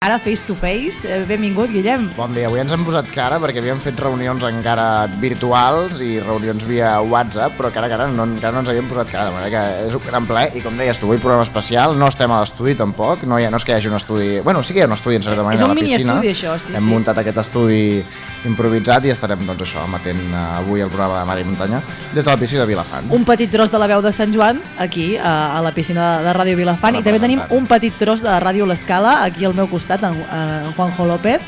Ara, face to face, eh, benvingut, Guillem. Bon dia, avui ens hem posat cara perquè havíem fet reunions encara virtuals i reunions via WhatsApp, però que ara, que ara no, encara no ens havíem posat cara, de manera que és un gran ple i com deies tu, avui programa especial, no estem a l'estudi tampoc, no, hi ha, no és que hi hagi un estudi, bueno, sí que hi ha un estudi en certa manera És un a la piscina, mini-estudi, això, sí, hem sí. muntat aquest estudi improvisat i estarem doncs això, emetent eh, avui el programa de Mar i Muntanya des de la piscina de Vilafant. Un petit tros de la veu de Sant Joan, aquí, a, a la piscina de Ràdio Vilafant, i també tenim un petit tros de Ràdio L'Escala, aquí al meu costat, en, en Juanjo López.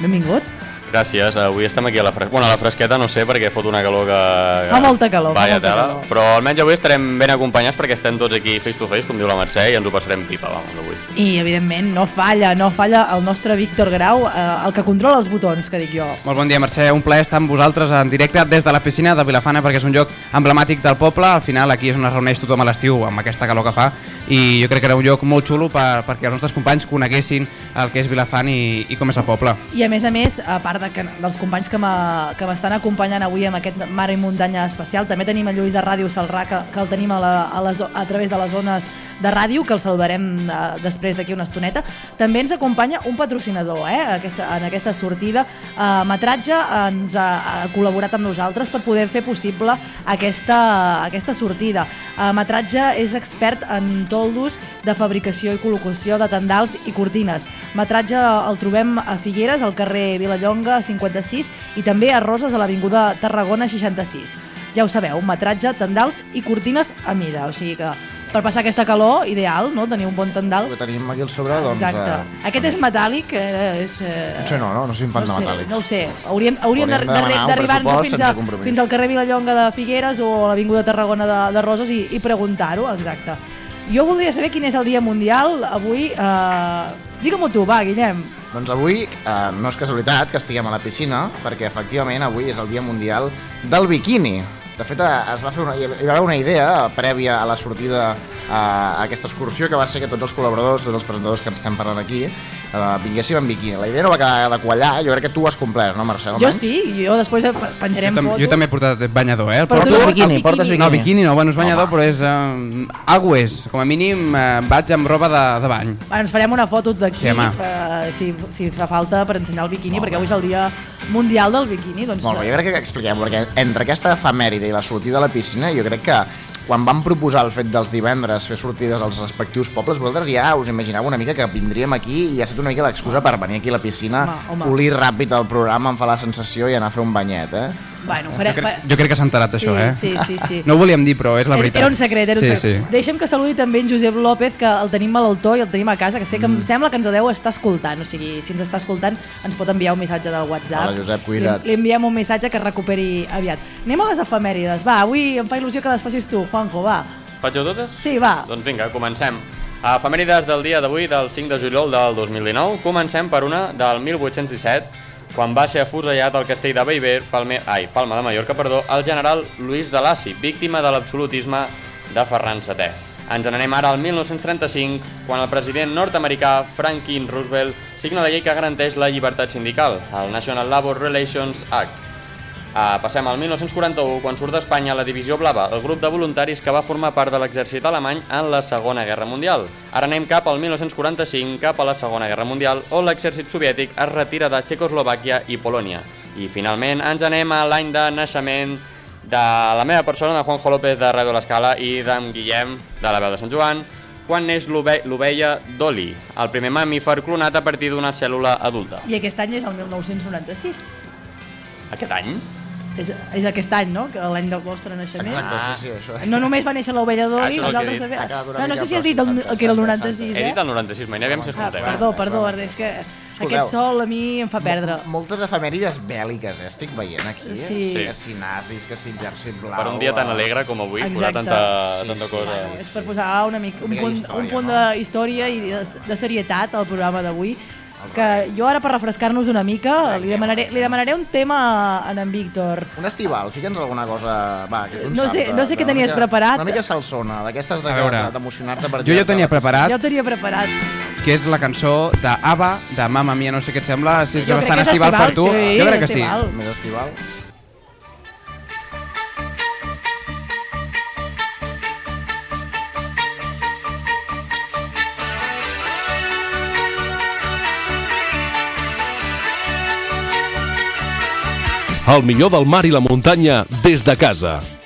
Benvingut. Gràcies, avui estem aquí a la fresqueta. Bueno, a la fresqueta no sé perquè fot una calor que... Fa molta calor, fa Vaya molta tela, calor. però almenys avui estarem ben acompanyats perquè estem tots aquí face to face, com diu la Mercè, i ens ho passarem pipa, vamos, avui. I, evidentment, no falla, no falla el nostre Víctor Grau, eh, el que controla els botons, que dic jo. Molt bon dia, Mercè. Un plaer estar amb vosaltres en directe des de la piscina de Vilafana perquè és un lloc emblemàtic del poble. Al final aquí és on es reuneix tothom a l'estiu amb aquesta calor que fa i jo crec que era un lloc molt xulo per, perquè els nostres companys coneguessin el que és Vilafant i, i com és el poble. I a més a més, a part de que, dels companys que m'estan acompanyant avui amb aquest Mar i Muntanya especial, també tenim a Lluís de Ràdio Salrà, que, que el tenim a, la, a, les, a través de les zones de ràdio, que el saludarem eh, després d'aquí una estoneta. També ens acompanya un patrocinador eh, aquesta, en aquesta sortida. Eh, Metratge ens ha, ha col·laborat amb nosaltres per poder fer possible aquesta, aquesta sortida. Eh, Metratge és expert en toldos de fabricació i col·locació de tendals i cortines. Metratge el trobem a Figueres, al carrer Vilallonga 56 i també a Roses a l'Avinguda Tarragona 66. Ja ho sabeu, metratge, tendals i cortines a mida, o sigui que per passar aquesta calor, ideal, no? Tenir un bon tendal. El que tenim aquí al sobre, doncs... Exacte. eh, Aquest és metàl·lic, eh, és... Eh, No sé, no, no, no soy fan no de sé, metàl·lics. no ho sé. Hauríem, hauríem, Hauríem d'arribar-nos fins, a, fins al carrer Vilallonga de Figueres o a l'Avinguda Tarragona de, de Roses i, i preguntar-ho, exacte. Jo voldria saber quin és el dia mundial avui. Eh, Digue-m'ho tu, va, Guillem. Doncs avui eh, no és casualitat que estiguem a la piscina, perquè efectivament avui és el Dia Mundial del Biquini. De fet, eh, es va fer una, hi va haver una idea prèvia a la sortida eh, a aquesta excursió, que va ser que tots els col·laboradors, tots els presentadors que estem parlant aquí, eh, vinguéssim en biquini. La idea no va quedar de quallar, jo crec que tu ho has complert, no, Marcel? Jo sí, jo després Jo, penjarem tam foto. jo també he portat banyador, eh? El Però porto- tu, Portes biquini, el portes No, biquini no, bueno, és banyador, Home. però és... Eh, algo és. Com a mínim eh, vaig amb roba de, de bany. Bueno, ens farem una foto d'aquí, Sí, eh, si, si fa falta, per ensenyar el biquini, Molt perquè avui és el dia mundial del biquini. Doncs, Molt bé, jo crec que expliquem, perquè entre aquesta efemèride i la sortida a la piscina, jo crec que quan vam proposar el fet dels divendres fer sortides als respectius pobles, vosaltres ja us imaginàveu una mica que vindríem aquí i ha estat una mica l'excusa per venir aquí a la piscina, Home, home. polir ràpid el programa, em fa la sensació i anar a fer un banyet, eh? Bueno, Jo farem... crec, jo crec que s'ha enterat sí, això, eh? Sí, sí, sí. No ho volíem dir, però és la veritat. Era un secret, era un sí, secret. Sí. Deixa'm que saludi també en Josep López, que el tenim malaltó i el tenim a casa, que sé que em sembla que ens deu estar escoltant. O sigui, si ens està escoltant, ens pot enviar un missatge del WhatsApp. Hola, Josep, cuida't. Li, li enviem un missatge que es recuperi aviat. Anem a les efemèrides. Va, avui em fa il·lusió que les facis tu, Juanjo, va. Faig jo totes? Sí, va. Doncs vinga, comencem. A efemèrides del dia d'avui, del 5 de juliol del 2019, comencem per una del 1817, quan va ser afusellat al castell de Bellver, Palme... ai, Palma de Mallorca, perdó, el general Luis de Laci, víctima de l'absolutisme de Ferran VII. Ens n'anem ara al 1935, quan el president nord-americà Franklin Roosevelt signa la llei que garanteix la llibertat sindical, el National Labor Relations Act. Uh, passem al 1941, quan surt d'Espanya la Divisió Blava, el grup de voluntaris que va formar part de l'exèrcit alemany en la Segona Guerra Mundial. Ara anem cap al 1945, cap a la Segona Guerra Mundial, on l'exèrcit soviètic es retira de Txecoslovàquia i Polònia. I finalment ens anem a l'any de naixement de la meva persona, de Juanjo López de Ràdio l'Escala i d'en Guillem, de la veu de Sant Joan, quan neix l'ove- l'ovella Dolly, el primer mamífer clonat a partir d'una cèl·lula adulta. I aquest any és el 1996. Aquest any? És, és aquest any, no? Que L'any del vostre naixement. Exacte, Ah. sí, sí, això. No només va néixer l'ovella d'Oli, Ah, el he nosaltres dit. també... No, no sé si has dit el, pròxim, que era el Santa, 96, He eh? dit el 96, mai n'havíem Ah, escoltem. perdó, perdó, és que Escolteu. aquest sol a mi em fa perdre. Moltes efemèrides bèl·liques, eh? Estic veient aquí. Sí. Que si nazis, que si exèrcit blau... Per un dia tan eh? alegre com avui, posar Exacte. tanta, Sí, tanta sí, cosa. sí. És per posar una mica, un, punt, d'història, un punt no? de història i de, de serietat al programa d'avui que jo ara per refrescar-nos una mica li demanaré, li demanaré un tema a en Víctor Un estival, fica'ns alguna cosa... Va, que tu No sé- de- no sé de què una tenies mica- preparat. Una mica salsona, d'aquestes de- de- d'emocionar-te per Jo ja ho tenia preparat, ja ho tenia preparat que és la cançó d'Ava, de Mamma Mia, no sé què et sembla, si és Jo bastant és estival, per tu. sí, jo crec que és sí. estival. Més estival. El millor del mar i la muntanya des de casa.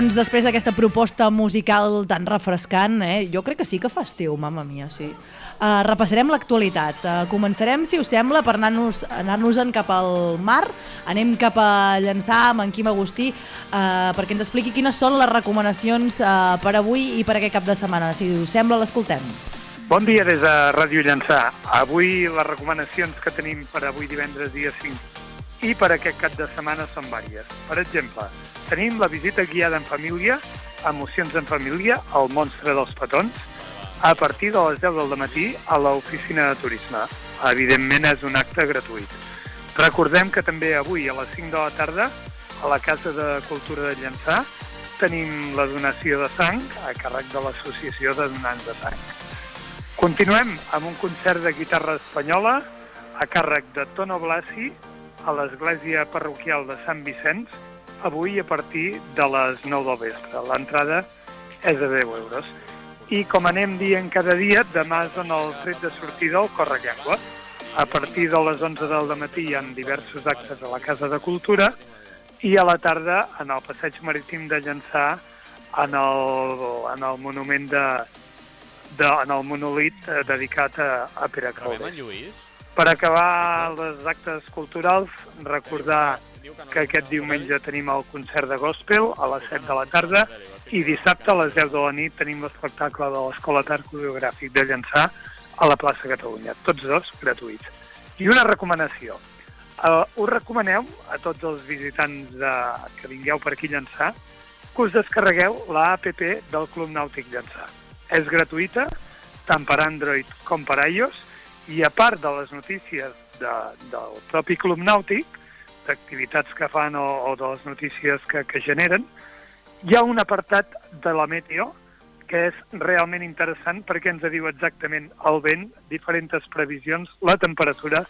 Doncs després d'aquesta proposta musical tan refrescant, eh, jo crec que sí que fa estiu, mama mia, sí. Uh, repassarem l'actualitat. Uh, començarem, si us sembla, per anar-nos anar, -nos, cap al mar. Anem cap a llançar amb en Quim Agustí uh, perquè ens expliqui quines són les recomanacions uh, per avui i per aquest cap de setmana. Si us sembla, l'escoltem. Bon dia des de Ràdio Llançà. Avui les recomanacions que tenim per avui divendres dia 5 i per aquest cap de setmana són vàries. Per exemple, tenim la visita guiada en família, emocions en família, al monstre dels petons, a partir de les 10 del matí a l'oficina de turisme. Evidentment és un acte gratuït. Recordem que també avui a les 5 de la tarda a la Casa de Cultura de Llançà tenim la donació de sang a càrrec de l'Associació de Donants de Sang. Continuem amb un concert de guitarra espanyola a càrrec de Tono Blasi a l'Església Parroquial de Sant Vicenç avui a partir de les 9 del vespre. L'entrada és de 10 euros. I com anem dient cada dia, demà és on el tret de sortida al Correllaigua. A partir de les 11 del matí hi ha diversos actes a la Casa de Cultura i a la tarda en el passeig marítim de Llançà en el, en el monument de, de, en el monolit eh, dedicat a, a Pere Caldes. Per acabar els actes culturals, recordar que aquest diumenge tenim el concert de gospel a les 7 de la tarda i dissabte a les 10 de la nit tenim l'espectacle de l'Escola d'Art Coreogràfic de Llançà a la plaça Catalunya, tots dos gratuïts. I una recomanació. Uh, us recomaneu a tots els visitants de, que vingueu per aquí a Llançà que us descarregueu la APP del Club Nàutic Llançà és gratuïta, tant per Android com per iOS, i a part de les notícies de, del propi Club Nàutic, d'activitats que fan o, o de les notícies que, que generen, hi ha un apartat de la Meteo que és realment interessant perquè ens diu exactament el vent, diferents previsions, la temperatura,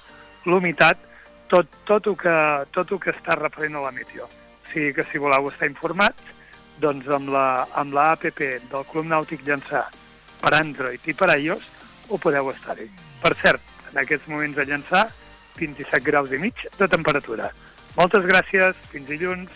l'humitat, tot, tot, el que, tot el que està referent a la Meteo. O sigui que si voleu estar informats, doncs amb la, amb la app del Club Nàutic Llançà per Android i per iOS ho podeu estar-hi. Per cert, en aquests moments a Llançà, 27 graus i mig de temperatura. Moltes gràcies, fins dilluns.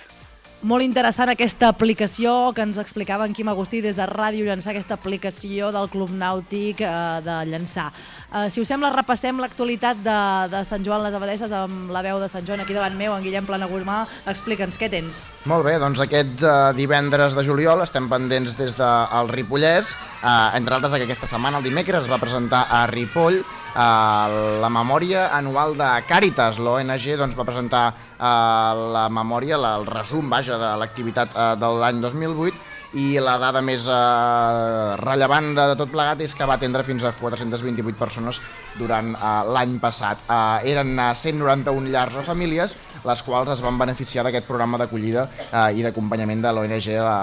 Molt interessant aquesta aplicació que ens explicava en Quim Agustí des de Ràdio Llançà, aquesta aplicació del Club Nàutic eh, de Llançà. Eh, si us sembla, repassem l'actualitat de, de Sant Joan les Abadesses amb la veu de Sant Joan aquí davant meu, en Guillem Planagurmà. Explica'ns, què tens? Molt bé, doncs aquest uh, divendres de juliol estem pendents des del de, Ripollès, uh, entre altres que aquesta setmana, el dimecres, es va presentar a Ripoll uh, la memòria anual de Càritas. L'ONG doncs, va presentar uh, la memòria, la, el resum, vaja, de l'activitat uh, de l'any 2008 i la dada més eh, rellevant de, tot plegat és que va atendre fins a 428 persones durant eh, l'any passat. Eh, eren 191 llars o famílies les quals es van beneficiar d'aquest programa d'acollida eh, i d'acompanyament de l'ONG de,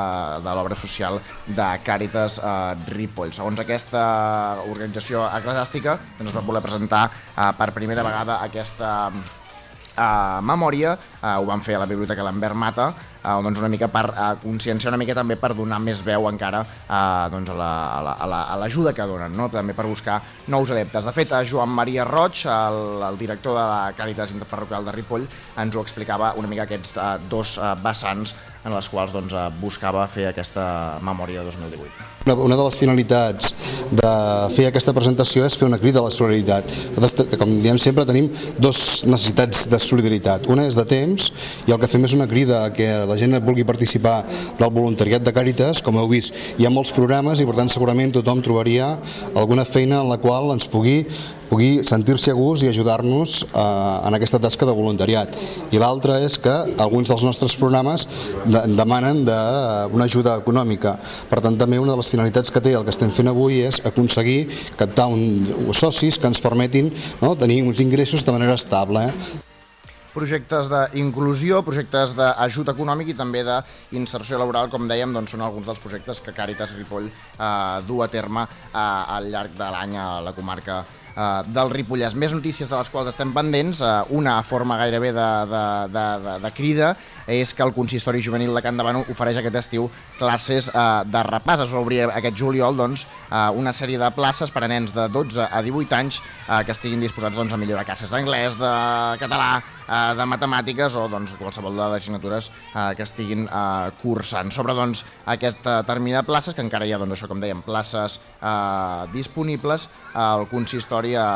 de l'obra social de Càritas eh, Ripoll. Segons aquesta organització eclesiàstica, doncs es va voler presentar eh, per primera vegada aquesta eh, memòria, eh, ho van fer a la Biblioteca Lambert Mata, eh, doncs una mica per eh, conscienciar una mica també per donar més veu encara eh, doncs a l'ajuda la, a la, que donen, no? també per buscar nous adeptes. De fet, a Joan Maria Roig, el, el director de la Càritas Interparroquial de Ripoll, ens ho explicava una mica aquests eh, dos eh, vessants en les quals doncs, eh, buscava fer aquesta memòria de 2018. Una, una de les finalitats de fer aquesta presentació és fer una crida a la solidaritat. Nosaltres, com diem sempre, tenim dues necessitats de solidaritat. Una és de temps i el que fem és una crida a que la gent vulgui participar del voluntariat de Càritas. Com heu vist, hi ha molts programes i per tant segurament tothom trobaria alguna feina en la qual ens pugui pugui sentir-se a gust i ajudar-nos eh, en aquesta tasca de voluntariat. I l'altre és que alguns dels nostres programes de, demanen de, uh, una ajuda econòmica. Per tant, també una de les finalitats que té el que estem fent avui és aconseguir captar un, socis que ens permetin no, tenir uns ingressos de manera estable. Eh? projectes d'inclusió, projectes d'ajut econòmic i també d'inserció laboral, com dèiem, doncs són alguns dels projectes que Càritas Ripoll eh, du a terme eh, al llarg de l'any a la comarca eh, del Ripollès. Més notícies de les quals estem pendents, eh, una forma gairebé de, de, de, de, de crida, és que el Consistori Juvenil de Can Davant ofereix aquest estiu classes eh, de repàs. Es obrir aquest juliol doncs, eh, una sèrie de places per a nens de 12 a 18 anys eh, que estiguin disposats doncs, a millorar classes d'anglès, de català, eh, de matemàtiques o doncs, qualsevol de les assignatures eh, que estiguin eh, cursant. Sobre doncs, aquest termini de places, que encara hi ha, doncs, això, com dèiem, places eh, disponibles, al consistori a,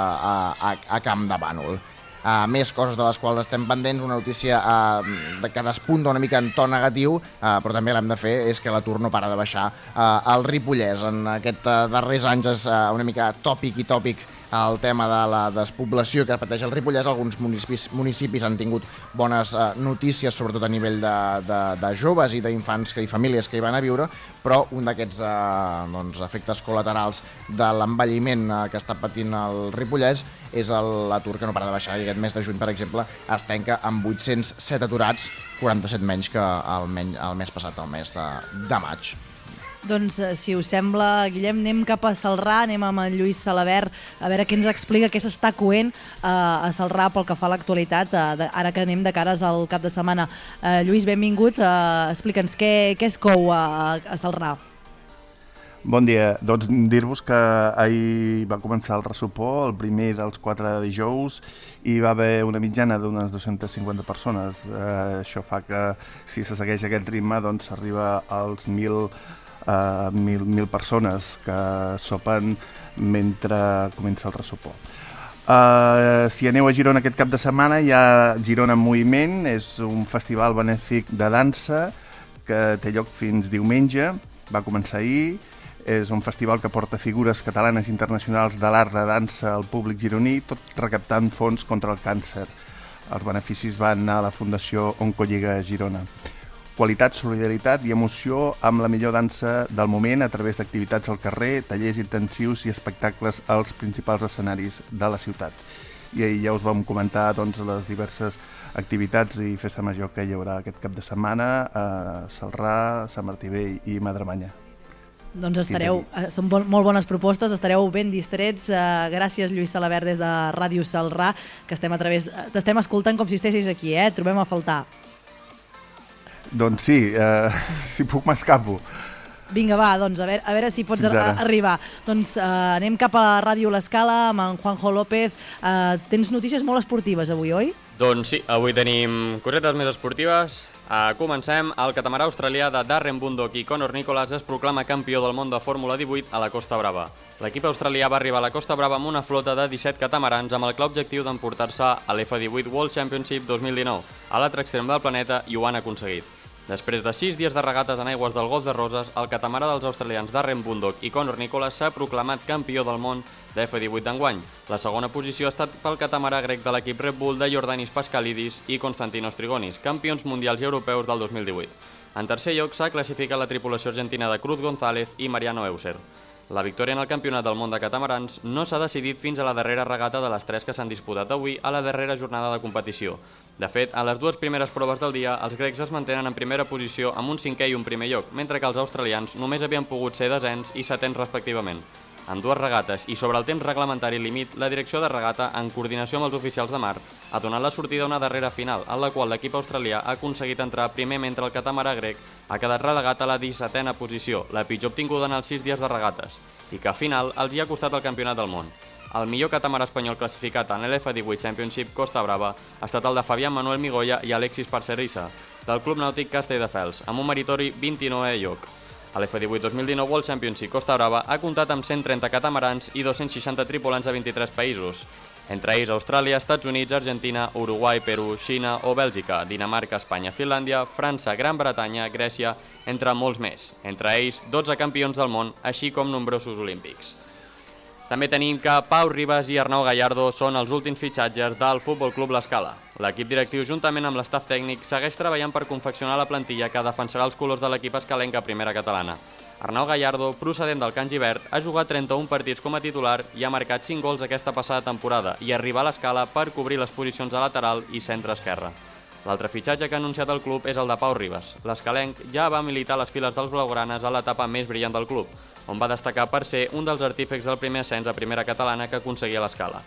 a, a Camp de Bànol. Uh, més coses de les quals estem pendents, una notícia uh, de que despunta una mica en to negatiu, uh, però també l'hem de fer, és que l'atur no para de baixar uh, al Ripollès. En aquest uh, darrers anys és uh, una mica tòpic i tòpic el tema de la despoblació que pateix el Ripollès. Alguns municipis, municipis han tingut bones eh, notícies, sobretot a nivell de, de, de joves i d'infants i famílies que hi van a viure, però un d'aquests eh, doncs, efectes col·laterals de l'envelliment eh, que està patint el Ripollès és l'atur que no para de baixar i aquest mes de juny, per exemple, es tanca amb 807 aturats, 47 menys que el, men el mes passat, el mes de, de maig. Doncs, eh, si us sembla, Guillem, anem cap a Salrà, anem amb en Lluís Salabert, a veure què ens explica, què s'està coent eh, a Salrà pel que fa a l'actualitat, eh, ara que anem de cares al cap de setmana. Eh, Lluís, benvingut, explica'ns què, què es cou a, a Salrà. Bon dia. Doncs dir-vos que ahir va començar el ressupó, el primer dels quatre dijous, i va haver una mitjana d'unes 250 persones. Eh, això fa que, si se segueix aquest ritme, doncs s'arriba als 1.000 eh, mil, mil persones que sopen mentre comença el ressupó. Uh, si aneu a Girona aquest cap de setmana hi ha Girona en Moviment, és un festival benèfic de dansa que té lloc fins diumenge, va començar ahir, és un festival que porta figures catalanes internacionals de l'art de dansa al públic gironí, tot recaptant fons contra el càncer. Els beneficis van a la Fundació Oncolliga Girona. Qualitat, solidaritat i emoció amb la millor dansa del moment a través d'activitats al carrer, tallers intensius i espectacles als principals escenaris de la ciutat. I ahir ja us vam comentar doncs, les diverses activitats i festa major que hi haurà aquest cap de setmana a Salrà, Sant Martí Vell i Madremanya. Doncs estareu, eh, són bon, molt bones propostes, estareu ben distrets. Eh, gràcies, Lluís Salabert, des de Ràdio Salrà, que estem a través, t'estem escoltant com si estiguessis aquí, eh? Trobem a faltar. Doncs sí, eh, si puc m'escapo. Vinga, va, doncs a veure, a veure si pots arribar. Doncs eh, anem cap a la Ràdio L'Escala amb en Juanjo López. Eh, tens notícies molt esportives avui, oi? Doncs sí, avui tenim cosetes més esportives. Uh, comencem. El catamarà australià de Darren Bundock i Conor Nicholas es proclama campió del món de Fórmula 18 a la Costa Brava. L'equip australià va arribar a la Costa Brava amb una flota de 17 catamarans amb el clar objectiu d'emportar-se a l'F18 World Championship 2019, a l'altre extrem del planeta, i ho han aconseguit. Després de 6 dies de regates en aigües del Golf de Roses, el catamarà dels australians Darren Bundock i Conor Nicholas s'ha proclamat campió del món de F18 d'enguany. La segona posició ha estat pel catamarà grec de l'equip Red Bull de Jordanis Pascalidis i Konstantinos Trigonis, campions mundials i europeus del 2018. En tercer lloc s'ha classificat la tripulació argentina de Cruz González i Mariano Euser. La victòria en el Campionat del Món de Catamarans no s'ha decidit fins a la darrera regata de les tres que s'han disputat avui a la darrera jornada de competició. De fet, a les dues primeres proves del dia, els grecs es mantenen en primera posició amb un cinquè i un primer lloc, mentre que els australians només havien pogut ser desens i setens respectivament. En dues regates i sobre el temps reglamentari límit, la direcció de regata, en coordinació amb els oficials de mar, ha donat la sortida a una darrera final, en la qual l'equip australià ha aconseguit entrar primer mentre el catamarà grec ha quedat relegat a la 17a posició, la pitjor obtinguda en els 6 dies de regates, i que al final els hi ha costat el campionat del món. El millor catamarà espanyol classificat en l'F18 Championship Costa Brava ha estat el de Fabián Manuel Migoya i Alexis Parcerissa, del Club Nàutic Castelldefels, amb un meritori 29è lloc. A l'F18 2019 World Championship Costa Brava ha comptat amb 130 catamarans i 260 tripulants a 23 països, entre ells Austràlia, Estats Units, Argentina, Uruguai, Perú, Xina o Bèlgica, Dinamarca, Espanya, Finlàndia, França, Gran Bretanya, Grècia, entre molts més. Entre ells, 12 campions del món, així com nombrosos olímpics. També tenim que Pau Ribas i Arnau Gallardo són els últims fitxatges del Futbol Club L'Escala. L'equip directiu, juntament amb l'estaf tècnic, segueix treballant per confeccionar la plantilla que defensarà els colors de l'equip escalenca primera catalana. Arnau Gallardo, procedent del Can Givert, ha jugat 31 partits com a titular i ha marcat 5 gols aquesta passada temporada i arriba a l'escala per cobrir les posicions de lateral i centre esquerra. L'altre fitxatge que ha anunciat el club és el de Pau Ribas. L'escalenc ja va militar les files dels blaugranes a l'etapa més brillant del club, on va destacar per ser un dels artífecs del primer ascens a primera catalana que aconseguia l'escala.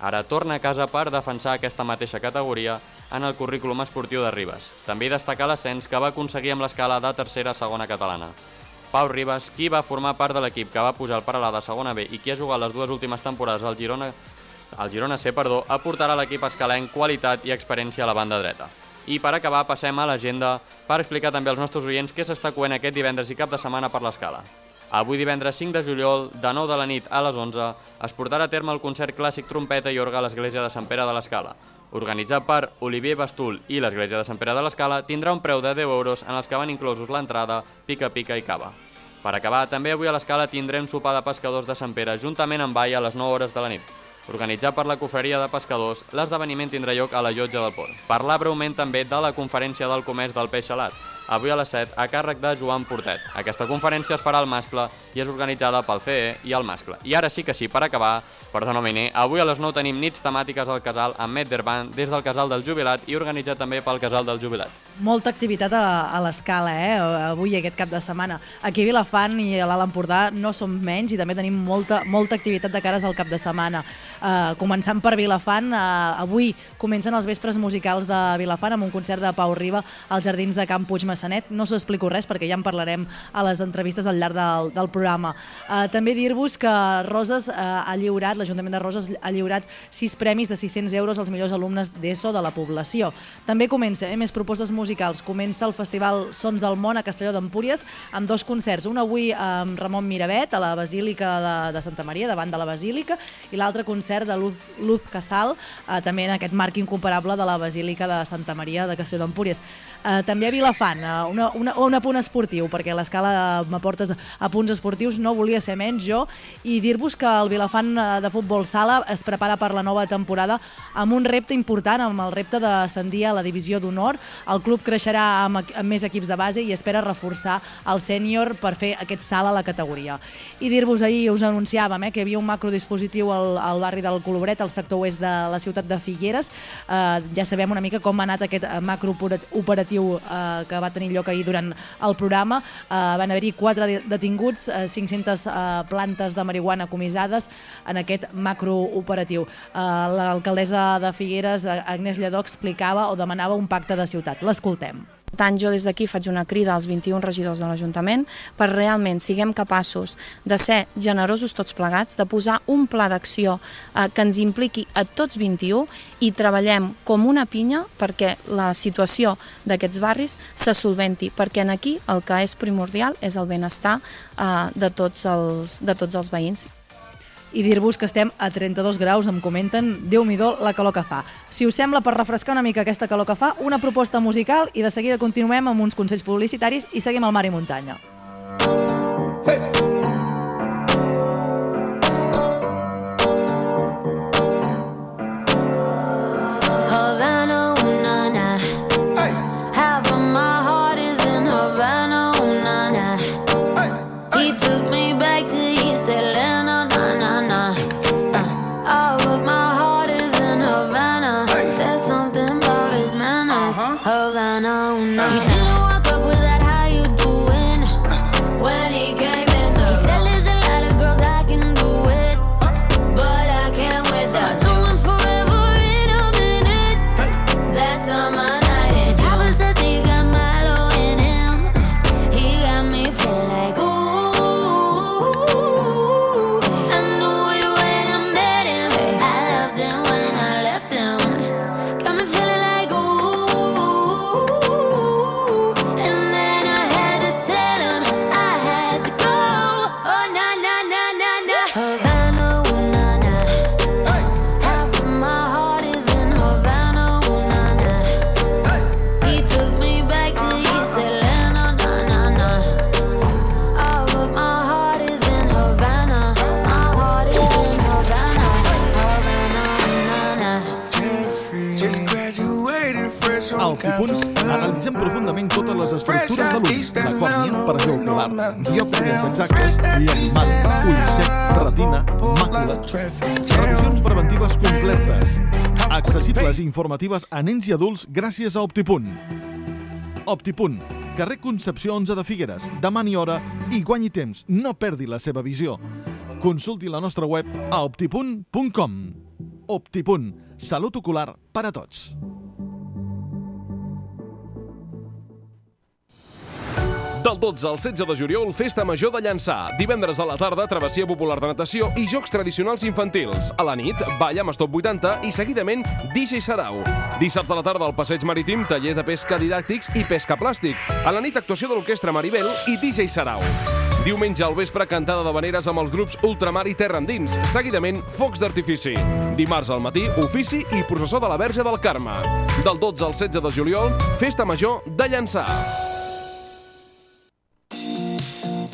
Ara torna a casa per defensar aquesta mateixa categoria en el currículum esportiu de Ribas. També hi destaca l'ascens que va aconseguir amb l'escala de tercera a segona catalana. Pau Ribas, qui va formar part de l'equip que va pujar al paral·là de segona B i qui ha jugat les dues últimes temporades al Girona, al Girona C, perdó, aportarà a l'equip escalenc qualitat i experiència a la banda dreta. I per acabar passem a l'agenda per explicar també als nostres oients què s'està coent aquest divendres i cap de setmana per l'escala. Avui divendres 5 de juliol, de 9 de la nit a les 11, es portarà a terme el concert clàssic trompeta i orga a l'església de Sant Pere de l'Escala. Organitzat per Olivier Bastul i l'església de Sant Pere de l'Escala, tindrà un preu de 10 euros en els que van inclosos l'entrada, pica-pica i cava. Per acabar, també avui a l'Escala tindrem sopar de pescadors de Sant Pere, juntament amb ball a les 9 hores de la nit. Organitzat per la Cofreria de Pescadors, l'esdeveniment tindrà lloc a la llotja del port. Parlar breument també de la conferència del comerç del peix salat, avui a les 7 a càrrec de Joan Portet. Aquesta conferència es farà al mascle i és organitzada pel CE i el mascle. I ara sí que sí, per acabar, perdona Mine, avui a les 9 tenim nits temàtiques al casal amb Medderband des del casal del jubilat i organitzat també pel casal del jubilat. Molta activitat a, a l'escala, eh? avui aquest cap de setmana. Aquí a Vilafant i a l'Alt Empordà no som menys i també tenim molta, molta activitat de cares al cap de setmana. Uh, començant per Vilafant, uh, avui comencen els vespres musicals de Vilafant amb un concert de Pau Riba als Jardins de Camp Puig Massanet. No us explico res perquè ja en parlarem a les entrevistes al llarg del, del programa. Uh, també dir-vos que Roses uh, ha lliurat, l'Ajuntament de Roses ha lliurat sis premis de 600 euros als millors alumnes d'ESO de la població. També comença, eh, més propostes musicals, comença el Festival Sons del Món a Castelló d'Empúries amb dos concerts, un avui amb Ramon Miravet a la Basílica de, de Santa Maria, davant de la Basílica, i l'altre concert de Luz, Luz Casal, eh, també en aquest marc incomparable de la Basílica de Santa Maria de Castelló d'Empúries. Eh, també a Vilafant, eh, una, una, un apunt esportiu, perquè l'escala m'aportes a punts esportius no volia ser menys jo, i dir-vos que el Vilafant eh, de futbol sala es prepara per la nova temporada amb un repte important, amb el repte d'ascendir a la divisió d'honor. El club creixerà amb, amb més equips de base i espera reforçar el sènior per fer aquest salt a la categoria. I dir-vos ahir, us anunciàvem eh, que hi havia un macrodispositiu al, al barri del Colobret, al sector oest de la ciutat de Figueres. Eh, ja sabem una mica com ha anat aquest macrooperatiu eh, que va tenir lloc ahir durant el programa. Eh, van haver-hi quatre de- detinguts, eh, 500 eh, plantes de marihuana comissades en aquest macrooperatiu. Eh, L'alcaldessa de Figueres, Agnès Lledó, explicava o demanava un pacte de ciutat. L'escoltem. Tant, jo des d'aquí faig una crida als 21 regidors de l'Ajuntament per realment siguem capaços de ser generosos tots plegats, de posar un pla d'acció eh, que ens impliqui a tots 21 i treballem com una pinya perquè la situació d'aquests barris se solventi, perquè en aquí el que és primordial és el benestar eh, de, tots els, de tots els veïns. I dir-vos que estem a 32 graus, em comenten, déu mi la calor que fa. Si us sembla, per refrescar una mica aquesta calor que fa, una proposta musical i de seguida continuem amb uns consells publicitaris i seguim al mar i muntanya. Havana, ooh, na, na. Half of my heart is in Havana, ooh, na, na. He took me back to ocular, diòptries exactes, llagrimal, ull sec, retina, màcula. Revisions preventives completes, accessibles i informatives a nens i adults gràcies a Optipunt. Optipunt, carrer Concepció 11 de Figueres. Demani hora i guanyi temps. No perdi la seva visió. Consulti la nostra web a optipunt.com. Optipunt, salut ocular per a tots. Del 12 al 16 de juliol, Festa Major de Llançà. Divendres a la tarda, travessia popular de natació i jocs tradicionals infantils. A la nit, ball amb Stop 80 i seguidament DJ Sarau. Dissabte a la tarda, al Passeig Marítim, tallers de pesca didàctics i pesca plàstic. A la nit, actuació de l'Orquestra Maribel i DJ Sarau. Diumenge al vespre, cantada de veneres amb els grups Ultramar i Terra Endins. Seguidament, focs d'artifici. Dimarts al matí, ofici i processó de la Verge del Carme. Del 12 al 16 de juliol, Festa Major de Llançà.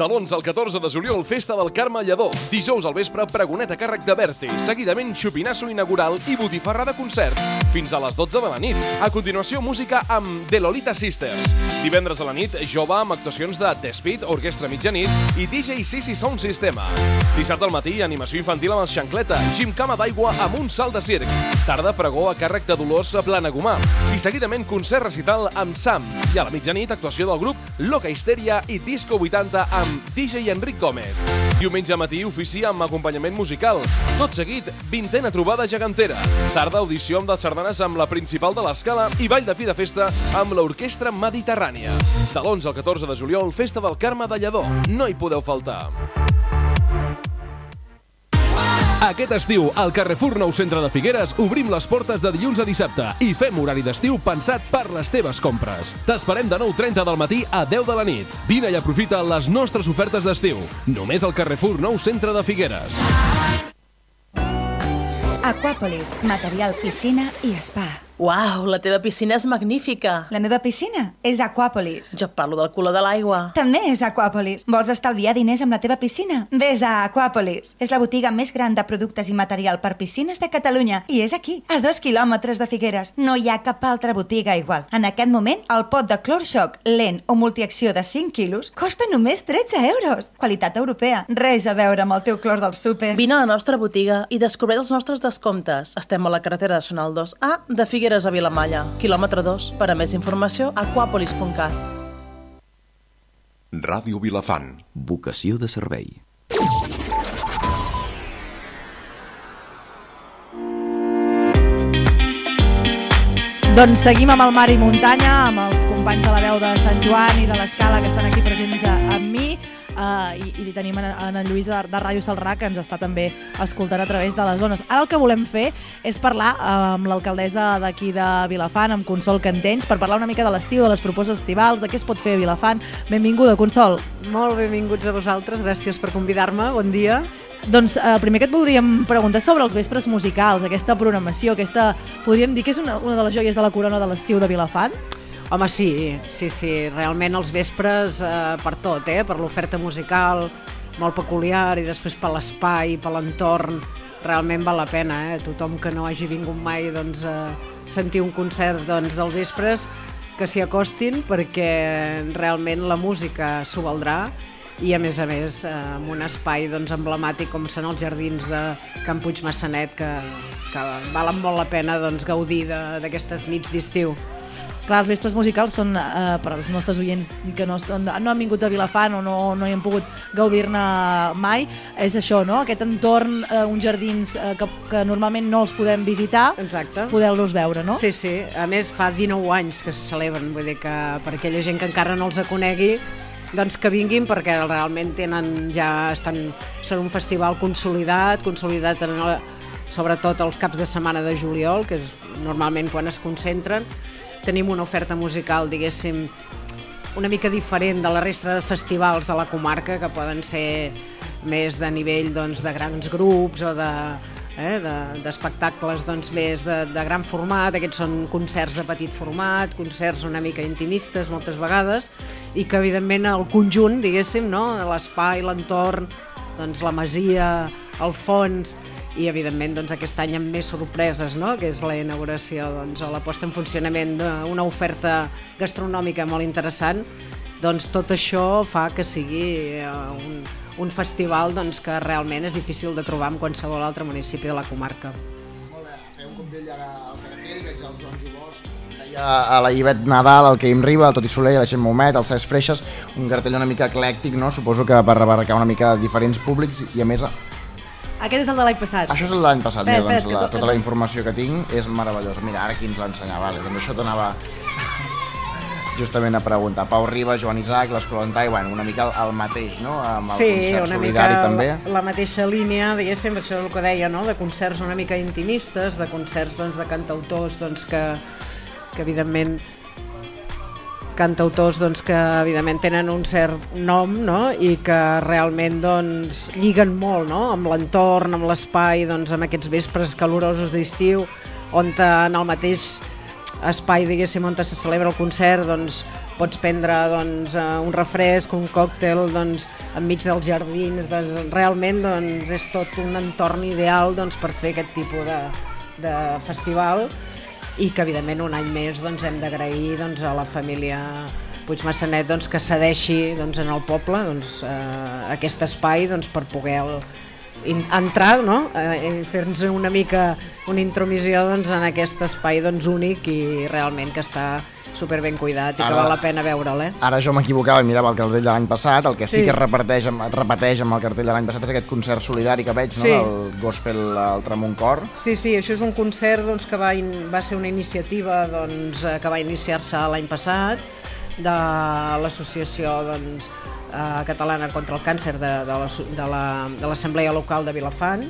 De l'11 al 14 de juliol, Festa del Carme Lledó. Dijous al vespre, pregonet a càrrec de Berti. Seguidament, xupinasso inaugural i botifarra de concert. Fins a les 12 de la nit. A continuació, música amb The Lolita Sisters. Divendres a la nit, jove amb actuacions de The Speed, Orquestra Mitjanit i DJ Sisi Sound Sistema. Dissabte al matí, animació infantil amb el Xancleta, gimcama d'aigua amb un salt de circ. Tarda, pregó a càrrec de Dolors Planagumà. I seguidament, concert recital amb Sam. I a la mitjanit, actuació del grup Loca Histeria i Disco 80 amb DJ Enric Gómez. Diumenge matí, ofici amb acompanyament musical. Tot seguit, vintena trobada gegantera. Tarda, audició amb les sardanes amb la principal de l'escala i ball de fi de festa amb l'Orquestra Mediterrània. De l'11 al 14 de juliol, Festa del Carme de Lledó. No hi podeu faltar. Aquest estiu, al Carrefour Nou Centre de Figueres, obrim les portes de dilluns a dissabte i fem horari d'estiu pensat per les teves compres. T'esperem de 9.30 del matí a 10 de la nit. Vine i aprofita les nostres ofertes d'estiu. Només al Carrefour Nou Centre de Figueres. Aquàpolis, material piscina i spa. Uau, la teva piscina és magnífica. La meva piscina és Aquàpolis. Jo parlo del color de l'aigua. També és Aquàpolis. Vols estalviar diners amb la teva piscina? Ves a Aquàpolis. És la botiga més gran de productes i material per piscines de Catalunya. I és aquí, a dos quilòmetres de Figueres. No hi ha cap altra botiga igual. En aquest moment, el pot de Clorxoc lent o multiacció de 5 quilos costa només 13 euros. Qualitat europea. Res a veure amb el teu clor del súper. Vine a la nostra botiga i descobreix els nostres descomptes. Estem a la carretera nacional 2A de Figueres a Vilamalla, quilòmetre 2. Per a més informació, aquapolis.cat. Ràdio Vilafant. Vocació de servei. Doncs seguim amb el mar i muntanya, amb els companys de la veu de Sant Joan i de l'Escala que estan aquí presents amb mi. Uh, i, i tenim en, en en Lluís de, de Ràdio Salrà que ens està també escoltant a través de les zones. Ara el que volem fer és parlar uh, amb l'alcaldessa d'aquí de Vilafant, amb Consol Cantenys, per parlar una mica de l'estiu, de les propostes estivals, de què es pot fer a Vilafant. Benvinguda, Consol. Molt benvinguts a vosaltres, gràcies per convidar-me, bon dia. Doncs eh, primer que et voldríem preguntar sobre els vespres musicals, aquesta programació, aquesta, podríem dir que és una, una de les joies de la corona de l'estiu de Vilafant? Home, sí, sí, sí, realment els vespres eh, per tot, eh? per l'oferta musical molt peculiar i després per l'espai, per l'entorn, realment val la pena, eh? tothom que no hagi vingut mai doncs, eh, sentir un concert doncs, del vespres que s'hi acostin perquè realment la música s'ho valdrà i a més a més eh, amb un espai doncs, emblemàtic com són els jardins de Can Puig Massanet que, que valen molt la pena doncs, gaudir d'aquestes nits d'estiu. Clar, els vespres musicals són eh, per als nostres oients que no, no han vingut a Vilafant o no, no hi han pogut gaudir-ne mai. És això, no? Aquest entorn, eh, uns jardins eh, que, que normalment no els podem visitar, poder-los veure, no? Sí, sí. A més, fa 19 anys que se celebren, vull dir que per aquella gent que encara no els conegui, doncs que vinguin perquè realment tenen ja estan, són un festival consolidat, consolidat en el, sobretot els caps de setmana de juliol, que és normalment quan es concentren. Tenim una oferta musical, diguéssim, una mica diferent de la resta de festivals de la comarca, que poden ser més de nivell doncs, de grans grups o de eh, de- d'espectacles doncs, més de, de gran format, aquests són concerts de petit format, concerts una mica intimistes moltes vegades, i que evidentment el conjunt, diguéssim, no? l'espai, l'entorn, doncs, la masia, el fons, i evidentment doncs, aquest any amb més sorpreses, no? que és la inauguració doncs, o la posta en funcionament d'una oferta gastronòmica molt interessant, doncs tot això fa que sigui eh, un, un festival doncs, que realment és difícil de trobar en qualsevol altre municipi de la comarca. Fer un cop d'ell ara al veig el Joan Jubós, deia a la Ivet Nadal, el Quim Riba, el Toti Soler, la Gent Momet, el Cesc Freixes, un cartell una mica eclèctic, no? suposo que per abarcar una mica diferents públics i a més Aquest és el de l'any passat. Això és l'any passat, mira, Espera, doncs la, tota la informació que tinc és meravellosa. Mira, ara qui ens l'ensenya, vale, doncs això t'anava justament a preguntar. Pau Riba, Joan Isaac, l'Escola Ontai, bueno, una mica el, el mateix, no? Amb el sí, concert una solidari mica també. La, la mateixa línia, diguéssim, això és el que deia, no? de concerts una mica intimistes, de concerts doncs, de cantautors doncs, que, que evidentment cantautors doncs, que evidentment tenen un cert nom no? i que realment doncs, lliguen molt no? amb l'entorn, amb l'espai, doncs, amb aquests vespres calorosos d'estiu, on en el mateix espai diguéssim on se celebra el concert doncs, pots prendre doncs, eh, un refresc, un còctel doncs, enmig dels jardins, doncs, realment doncs, és tot un entorn ideal doncs, per fer aquest tipus de, de festival i que evidentment un any més doncs, hem d'agrair doncs, a la família Puig Massanet doncs, que cedeixi doncs, en el poble doncs, eh, aquest espai doncs, per poder el, entrar no? eh, fer-nos una mica una intromissió doncs, en aquest espai doncs, únic i realment que està super ben cuidat i Ara- que val la pena veure'l. Eh? Ara jo m'equivocava i mirava el cartell de l'any passat, el que sí, Sí. que es repeteix, es repeteix amb el cartell de l'any passat és aquest concert solidari que veig, no? Sí. del gospel al Tramuncor. Sí, sí, això és un concert doncs, que va, in, va ser una iniciativa doncs, eh, que va iniciar-se l'any passat de l'associació doncs, eh, catalana contra el càncer de, de la- de la- l'Assemblea Local de Vilafant,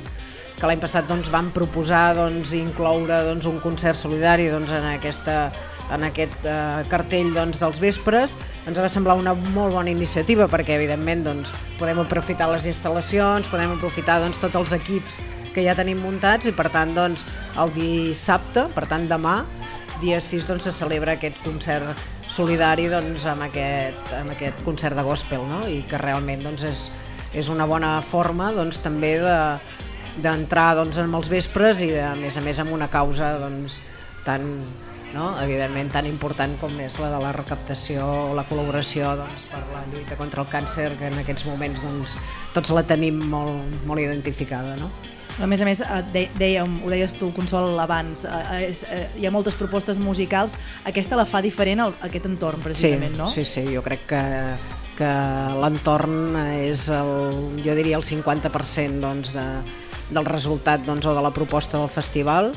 que l'any passat doncs, van proposar doncs, incloure doncs, un concert solidari doncs, en, aquesta, en aquest eh, cartell doncs, dels vespres. Ens va semblar una molt bona iniciativa perquè evidentment doncs, podem aprofitar les instal·lacions, podem aprofitar doncs, tots els equips que ja tenim muntats i per tant doncs, el dissabte, per tant demà, dia 6 doncs, se celebra aquest concert solidari doncs, amb, aquest, amb aquest concert de gospel no? i que realment doncs, és, és una bona forma doncs, també de d'entrar doncs, en els vespres i de, a més a més amb una causa doncs, tan, no? evidentment tan important com és la de la recaptació o la col·laboració doncs, per la lluita contra el càncer que en aquests moments doncs, tots la tenim molt, molt identificada. No? A més a més, eh, de, dèiem, ho deies tu, Consol, abans, eh, és, eh, hi ha moltes propostes musicals, aquesta la fa diferent a aquest entorn, precisament, sí, no? Sí, sí, jo crec que, que l'entorn és, el, jo diria, el 50% doncs, de, del resultat doncs, o de la proposta del festival.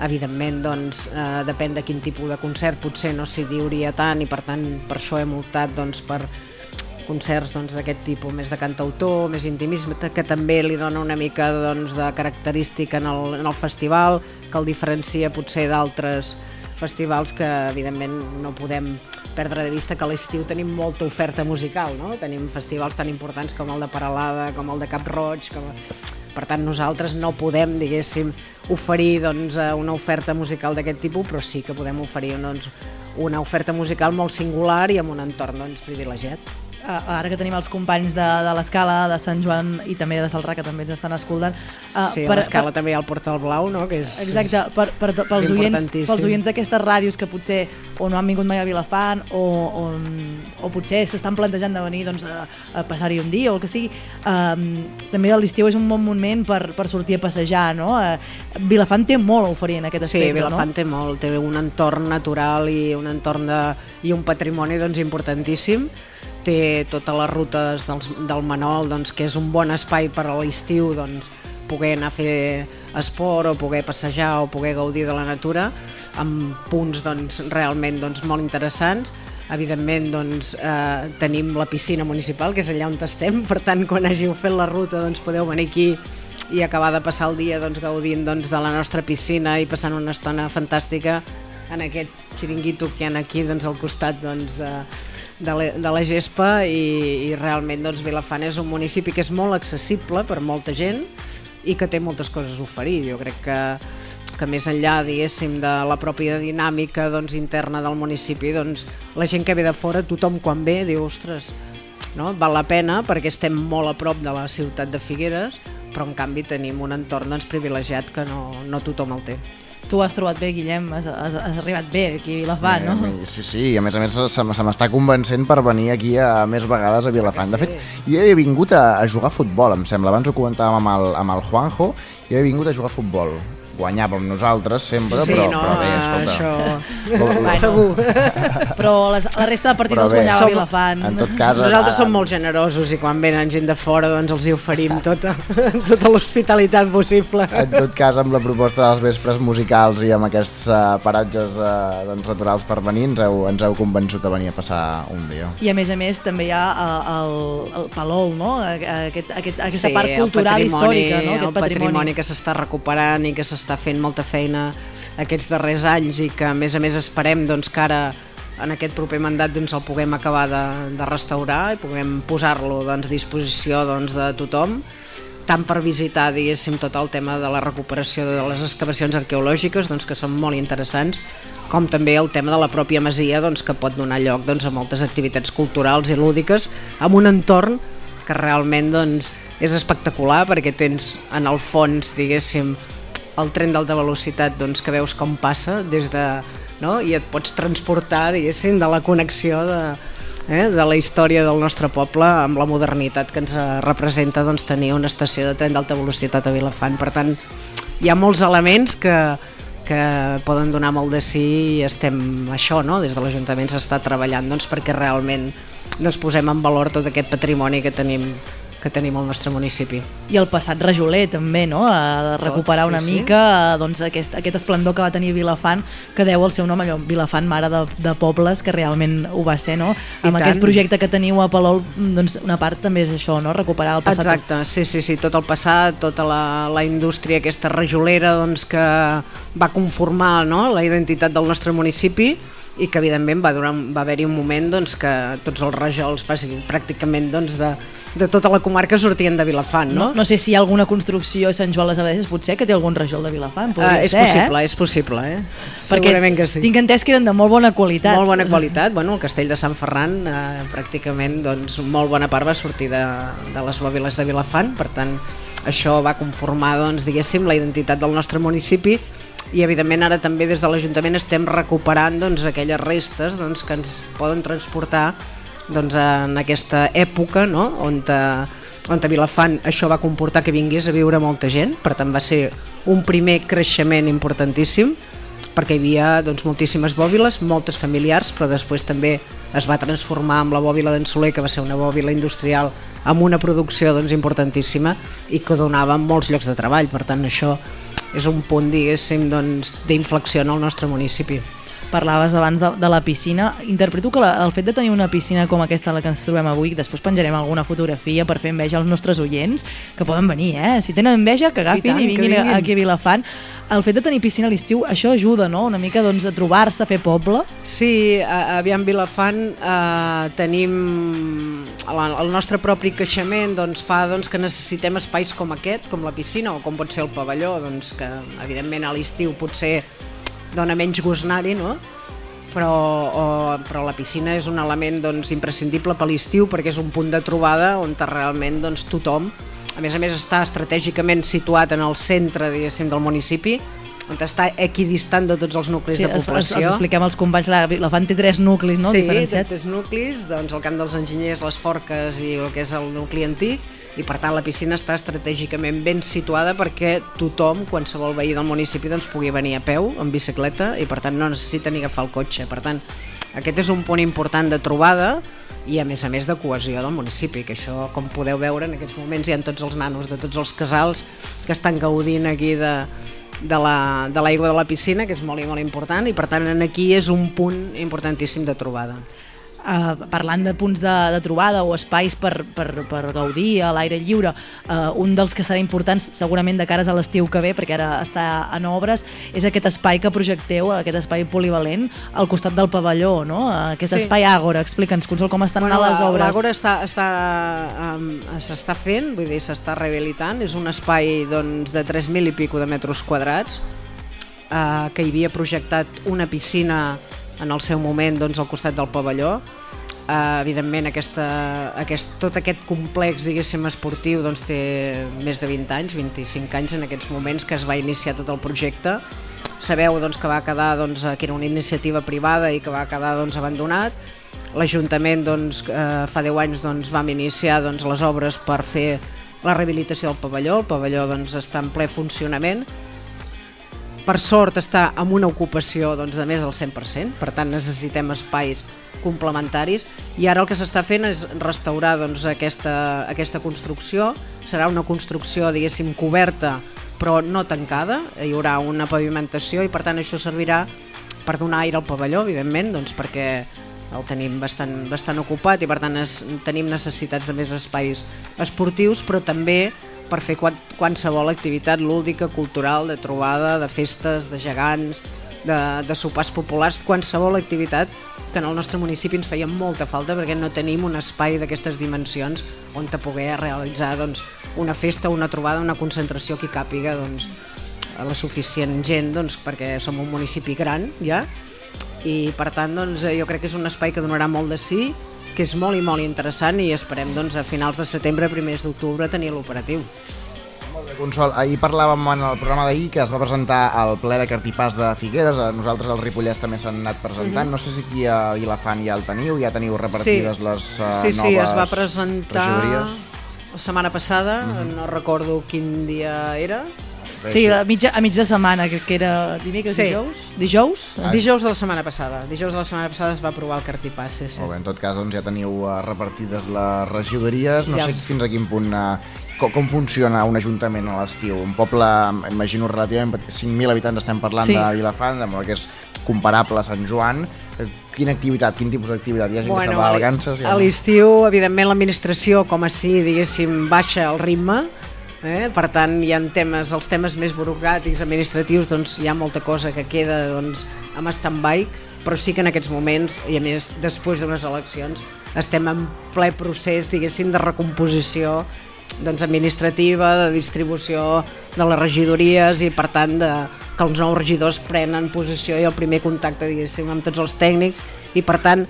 Evidentment, doncs, eh, depèn de quin tipus de concert, potser no s'hi diuria tant i per tant per això hem optat doncs, per concerts doncs, d'aquest doncs, tipus, més de cantautor, més intimisme, que també li dona una mica doncs, de característica en el, en el festival, que el diferencia potser d'altres festivals que evidentment no podem perdre de vista que a l'estiu tenim molta oferta musical, no? Tenim festivals tan importants com el de Paralada, com el de Cap Roig, com... Per tant, nosaltres no podem, diguéssim, oferir doncs, eh, una oferta musical d'aquest tipus, però sí que podem oferir doncs, una oferta musical molt singular i amb un entorn doncs, privilegiat ara que tenim els companys de, de l'Escala, de Sant Joan i també de Salrà, que també ens estan escoltant. Uh, sí, a l'Escala també hi ha el Portal Blau, no? Que és, exacte, per, per, pels, oients, pels oients d'aquestes ràdios que potser o no han vingut mai a Vilafant o, o, o potser s'estan plantejant de venir doncs, a, a passar-hi un dia o el que sigui, um, també l'estiu és un bon moment per, per sortir a passejar, no? Uh, Vilafant té molt a oferir en aquest aspecte, sí, Vilafant no? té molt, té un entorn natural i un entorn de, i un patrimoni doncs, importantíssim té totes les rutes dels, del Manol, doncs, que és un bon espai per a l'estiu doncs, poder anar a fer esport o poder passejar o poder gaudir de la natura amb punts doncs, realment doncs, molt interessants. Evidentment doncs, eh, tenim la piscina municipal que és allà on estem per tant quan hàgiu fet la ruta doncs, podeu venir aquí i acabar de passar el dia doncs, gaudint doncs, de la nostra piscina i passant una estona fantàstica en aquest xiringuito que hi ha aquí doncs, al costat doncs, de, de la, de la gespa i, i realment doncs, Vilafant és un municipi que és molt accessible per molta gent i que té moltes coses a oferir. Jo crec que, que més enllà diguéssim de la pròpia dinàmica doncs, interna del municipi, doncs, la gent que ve de fora, tothom quan ve diu, ostres, no? val la pena perquè estem molt a prop de la ciutat de Figueres, però en canvi tenim un entorn doncs, privilegiat que no, no tothom el té. Tu has trobat bé, Guillem, has, has, has arribat bé aquí a Vilafant, no? Sí, sí, a més a més se, se m'està convencent per venir aquí a, a més vegades a Vilafant. Sí. De fet, jo he vingut a, a jugar a futbol, em sembla. Abans ho comentàvem amb el, amb el Juanjo, jo he vingut a jugar a futbol guanyàvem nosaltres sempre, sí, però, no, però bé, escolta... Això... Bueno, segur. Però les, la resta de partits els guanyava som, Vilafant. En tot cas... Nosaltres a, som molt generosos i quan venen gent de fora doncs els hi oferim tota, tota l'hospitalitat possible. En tot cas, amb la proposta dels vespres musicals i amb aquests uh, paratges uh, doncs, naturals per venir, ens heu, ens heu convençut a venir a passar un dia. I a més a més també hi ha uh, el, el Palol, no? Aquest, aquest, aquesta sí, part cultural històrica, no? Aquest el patrimoni, patrimoni que s'està recuperant i que s'està està fent molta feina aquests darrers anys i que a més a més esperem doncs, que ara en aquest proper mandat doncs, el puguem acabar de, de restaurar i puguem posar-lo doncs, a disposició doncs, de tothom tant per visitar diguéssim tot el tema de la recuperació de les excavacions arqueològiques doncs, que són molt interessants com també el tema de la pròpia masia doncs, que pot donar lloc doncs, a moltes activitats culturals i lúdiques amb un entorn que realment doncs, és espectacular perquè tens en el fons diguéssim el tren d'alta velocitat doncs, que veus com passa des de, no? i et pots transportar diguéssim de la connexió de, eh, de la història del nostre poble amb la modernitat que ens representa doncs, tenir una estació de tren d'alta velocitat a Vilafant. Per tant, hi ha molts elements que, que poden donar molt de sí i estem això, no? des de l'Ajuntament s'està treballant doncs, perquè realment doncs, posem en valor tot aquest patrimoni que tenim que tenim al nostre municipi. I el passat rajoler també, no? A recuperar Tot, sí, una mica sí. doncs, aquest, aquest esplendor que va tenir Vilafant, que deu el seu nom allò, Vilafant, mare de, de pobles, que realment ho va ser, no? I Amb tant. aquest projecte que teniu a Palol, doncs una part també és això, no? Recuperar el passat. Exacte, sí, sí, sí, tot el passat, tota la, la indústria aquesta rajolera doncs, que va conformar no? la identitat del nostre municipi i que evidentment va, durar, va haver-hi un moment doncs, que tots els rajols pràcticament doncs, de, de tota la comarca sortien de Vilafant, no? No, no sé si hi ha alguna construcció a Sant Joan les Abadesses, potser que té algun rajol de Vilafant, Ah, és ser, possible, eh? és possible, eh? Perquè Segurament que sí. tinc entès que eren de molt bona qualitat. Molt bona qualitat, bueno, el castell de Sant Ferran eh, pràcticament doncs, molt bona part va sortir de, de les bòbiles de Vilafant, per tant això va conformar doncs, diguéssim la identitat del nostre municipi i evidentment ara també des de l'Ajuntament estem recuperant doncs, aquelles restes doncs, que ens poden transportar doncs, en aquesta època no? on, a, on a Vilafant això va comportar que vingués a viure molta gent, per tant va ser un primer creixement importantíssim perquè hi havia doncs, moltíssimes bòbiles, moltes familiars, però després també es va transformar amb la bòbila d'en Soler, que va ser una bòbila industrial amb una producció doncs, importantíssima i que donava molts llocs de treball. Per tant, això és un punt, diguéssim, doncs, d'inflexió en el nostre municipi. Parlaves abans de, de la piscina. Interpreto que la, el fet de tenir una piscina com aquesta la que ens trobem avui, després penjarem alguna fotografia per fer enveja als nostres oients, que poden venir, eh? Si tenen enveja, que agafin I tant, i, que vinguin, vinguin. aquí a Vilafant. El fet de tenir piscina a l'estiu, això ajuda, no?, una mica doncs, a trobar-se, a fer poble. Sí, aviam Vilafant eh, tenim el, el nostre propi creixement doncs, fa doncs, que necessitem espais com aquest, com la piscina o com pot ser el pavelló, doncs, que evidentment a l'estiu potser dona menys gust anar-hi, no? però, o, però la piscina és un element doncs, imprescindible per l'estiu perquè és un punt de trobada on realment doncs, tothom, a més a més està estratègicament situat en el centre del municipi, on està equidistant de tots els nuclis Sí, de els, els, població. els expliquem als companys, la Vilafant té tres nuclis, no?, sí, diferenciats. tres nuclis, doncs el camp dels enginyers, les forques i el que és el nucli antic, i per tant la piscina està estratègicament ben situada perquè tothom, qualsevol veí del municipi, doncs, pugui venir a peu, en bicicleta, i per tant no necessita ni agafar el cotxe. Per tant, aquest és un punt important de trobada i a més a més de cohesió del municipi, que això, com podeu veure, en aquests moments hi ha tots els nanos de tots els casals que estan gaudint aquí de, de la- de l'aigua de, la piscina, que és molt i molt important, i per tant aquí és un punt importantíssim de trobada. Uh, parlant de punts de, de trobada o espais per, per, per gaudir a l'aire lliure, uh, un dels que serà importants segurament de cares a l'estiu que ve, perquè ara està en obres, és aquest espai que projecteu, aquest espai polivalent, al costat del pavelló, no? Aquest Sí. espai Àgora, explica'ns, Consol, com estan Bueno, anant les obres. L'Àgora està, està, um, s'està fent, vull dir, s'està rehabilitant, és un espai doncs, de 3.000 i pico de metres quadrats, uh, que hi havia projectat una piscina en el seu moment doncs, al costat del pavelló. Uh, evidentment, aquesta, aquest, tot aquest complex diguéssim esportiu doncs, té més de 20 anys, 25 anys en aquests moments que es va iniciar tot el projecte. Sabeu doncs, que va quedar doncs, que era una iniciativa privada i que va quedar doncs, abandonat. L'Ajuntament doncs, eh, fa 10 anys doncs, vam iniciar doncs, les obres per fer la rehabilitació del pavelló. El pavelló doncs, està en ple funcionament per sort està amb una ocupació doncs, de més del 100%, per tant necessitem espais complementaris. I ara el que s'està fent és restaurar doncs, aquesta, aquesta construcció, serà una construcció diguéssim coberta però no tancada, hi haurà una pavimentació i per tant això servirà per donar aire al pavelló, evidentment, doncs perquè el tenim bastant, bastant ocupat i per tant es, tenim necessitats de més espais esportius, però també per fer qualsevol activitat lúdica, cultural, de trobada, de festes, de gegants, de, de sopars populars, qualsevol activitat que en el nostre municipi ens feia molta falta perquè no tenim un espai d'aquestes dimensions on te poder realitzar doncs, una festa, una trobada, una concentració que càpiga doncs, a la suficient gent doncs, perquè som un municipi gran ja? I per tant doncs, jo crec que és un espai que donarà molt de sí que és molt i molt interessant i esperem doncs, a finals de setembre, primers d'octubre tenir l'operatiu. Consol, ahir parlàvem en el programa d'ahir que es va presentar al ple de Cartipàs de Figueres, a nosaltres al Ripollès també s'han anat presentant, Mhm. no sé si aquí a Vilafant ja el teniu, ja teniu repartides Sí. les uh, sí, noves sí, es va presentar regidories. la setmana passada, Mhm. no recordo quin dia era. Sí, a mitja, a mitja setmana, que, que era dimecres, Sí. dijous? Dijous? Ah. Dijous de la setmana passada. Dijous de la setmana passada es va aprovar el cartipàs, sí, sí. Molt bé, en tot cas doncs, ja teniu uh, repartides les regidories, no Ja sé fins a quin punt... Uh, com, com funciona un ajuntament a l'estiu? Un poble, imagino, relativament petit, 5.000 habitants estem parlant Sí. de Vilafant, amb el que és comparable a Sant Joan. Eh, Quina activitat, quin tipus d'activitat? Hi ha gent que se'n va a a a l'estiu, evidentment, l'administració, com així, diguéssim, baixa el ritme, eh? per tant, hi ha temes, els temes més burocràtics, administratius, doncs hi ha molta cosa que queda doncs, amb stand-by, però sí que en aquests moments, i a més després d'unes eleccions, estem en ple procés, diguéssim, de recomposició doncs, administrativa, de distribució de les regidories i per tant de, que els nous regidors prenen posició i el primer contacte diguéssim amb tots els tècnics i per tant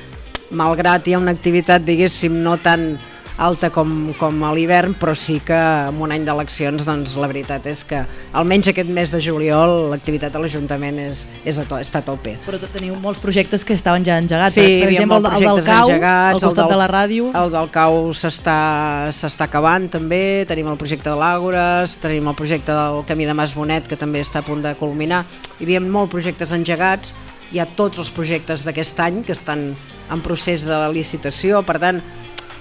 malgrat hi ha una activitat diguéssim no tan alta com, com a l'hivern, però sí que en un any d'eleccions doncs, la veritat és que almenys aquest mes de juliol l'activitat a l'Ajuntament és, és a to, està a tope. Però teniu molts projectes que estaven ja engegats. Sí, per exemple, el, el del CAU, engegats, al costat el del, de la ràdio. El del CAU s'està acabant també, tenim el projecte de l'Àgores, tenim el projecte del Camí de Mas Bonet que també està a punt de culminar. Hi havia molts projectes engegats, hi ha tots els projectes d'aquest any que estan en procés de licitació, per tant,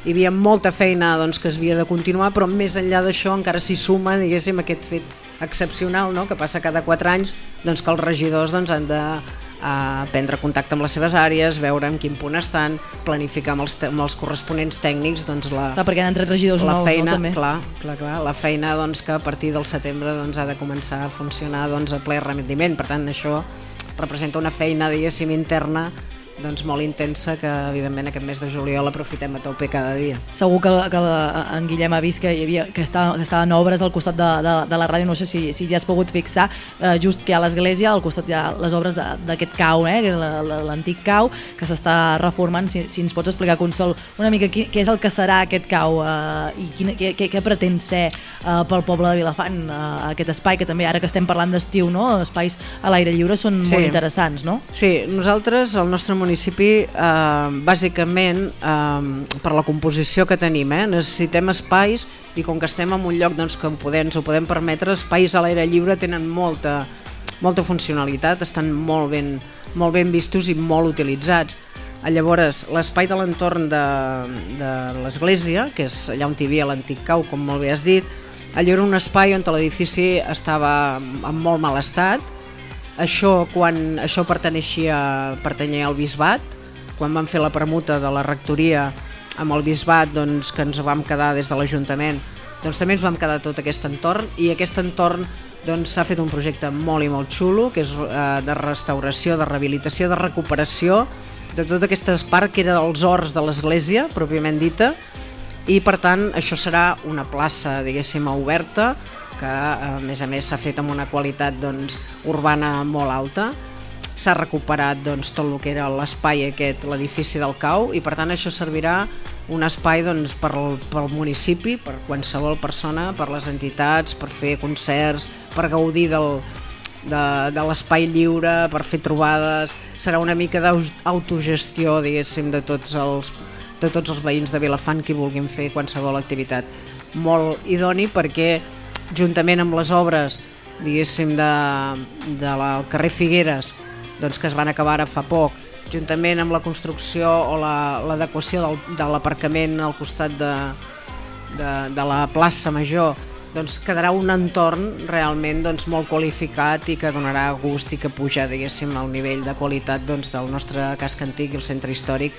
hi havia molta feina doncs, que es havia de continuar, però més enllà d'això encara s'hi suma diguéssim, aquest fet excepcional no? que passa cada 4 anys doncs, que els regidors doncs, han de a prendre contacte amb les seves àrees, veure en quin punt estan, planificar amb els, amb els corresponents tècnics doncs, la, clar, perquè han entrat regidors la nous, feina, no, també? Clar, clar, clar, la feina doncs, que a partir del setembre doncs, ha de començar a funcionar doncs, a ple rendiment. Per tant, això representa una feina, diguéssim, interna doncs molt intensa que evidentment aquest mes de juliol aprofitem a tope cada dia. Segur que, que en Guillem ha vist que, hi havia, que, estava, que estaven obres al costat de, de, de la ràdio, no sé si, si ja has pogut fixar, eh, just que ha l'església, al costat hi ha les obres d'aquest cau, eh, l'antic cau, que s'està reformant, si, si ens pots explicar, Consol, una mica qui, què és el que serà aquest cau eh, i quina, què, què, què pretén ser eh, pel poble de Vilafant, eh, aquest espai que també, ara que estem parlant d'estiu, no? espais a l'aire lliure són Sí. molt interessants, no? Sí, nosaltres, el nostre municipi, eh, bàsicament, eh, per la composició que tenim, eh, necessitem espais i com que estem en un lloc doncs, que podem, ens ho podem permetre, espais a l'aire lliure tenen molta, molta funcionalitat, estan molt ben, molt ben vistos i molt utilitzats. Llavors, l'espai de l'entorn de, de l'església, que és allà on hi havia l'antic cau, com molt bé has dit, allò era un espai on l'edifici estava en molt mal estat, això, quan això perteneixia, pertanyia al bisbat, quan vam fer la permuta de la rectoria amb el bisbat doncs, que ens vam quedar des de l'Ajuntament, doncs també ens vam quedar tot aquest entorn. I aquest entorn doncs, s'ha fet un projecte molt i molt xulo, que és eh, de restauració, de rehabilitació, de recuperació de tota aquesta part que era dels horts de l'església, pròpiament dita, i per tant això serà una plaça, diguéssim, oberta, que a més a més s'ha fet amb una qualitat doncs, urbana molt alta, s'ha recuperat doncs, tot el que era l'espai aquest, l'edifici del cau, i per tant això servirà un espai doncs, per al, pel municipi, per qualsevol persona, per les entitats, per fer concerts, per gaudir del, de, de l'espai lliure, per fer trobades, serà una mica d'autogestió, diguéssim, de tots els de tots els veïns de Vilafant que vulguin fer qualsevol activitat. Molt idoni perquè juntament amb les obres diguéssim de, de la, el carrer Figueres doncs, que es van acabar ara fa poc juntament amb la construcció o l'adequació la, de l'aparcament al costat de, de, de la plaça Major doncs quedarà un entorn realment doncs, molt qualificat i que donarà gust i que puja diguéssim el nivell de qualitat doncs, del nostre casc antic i el centre històric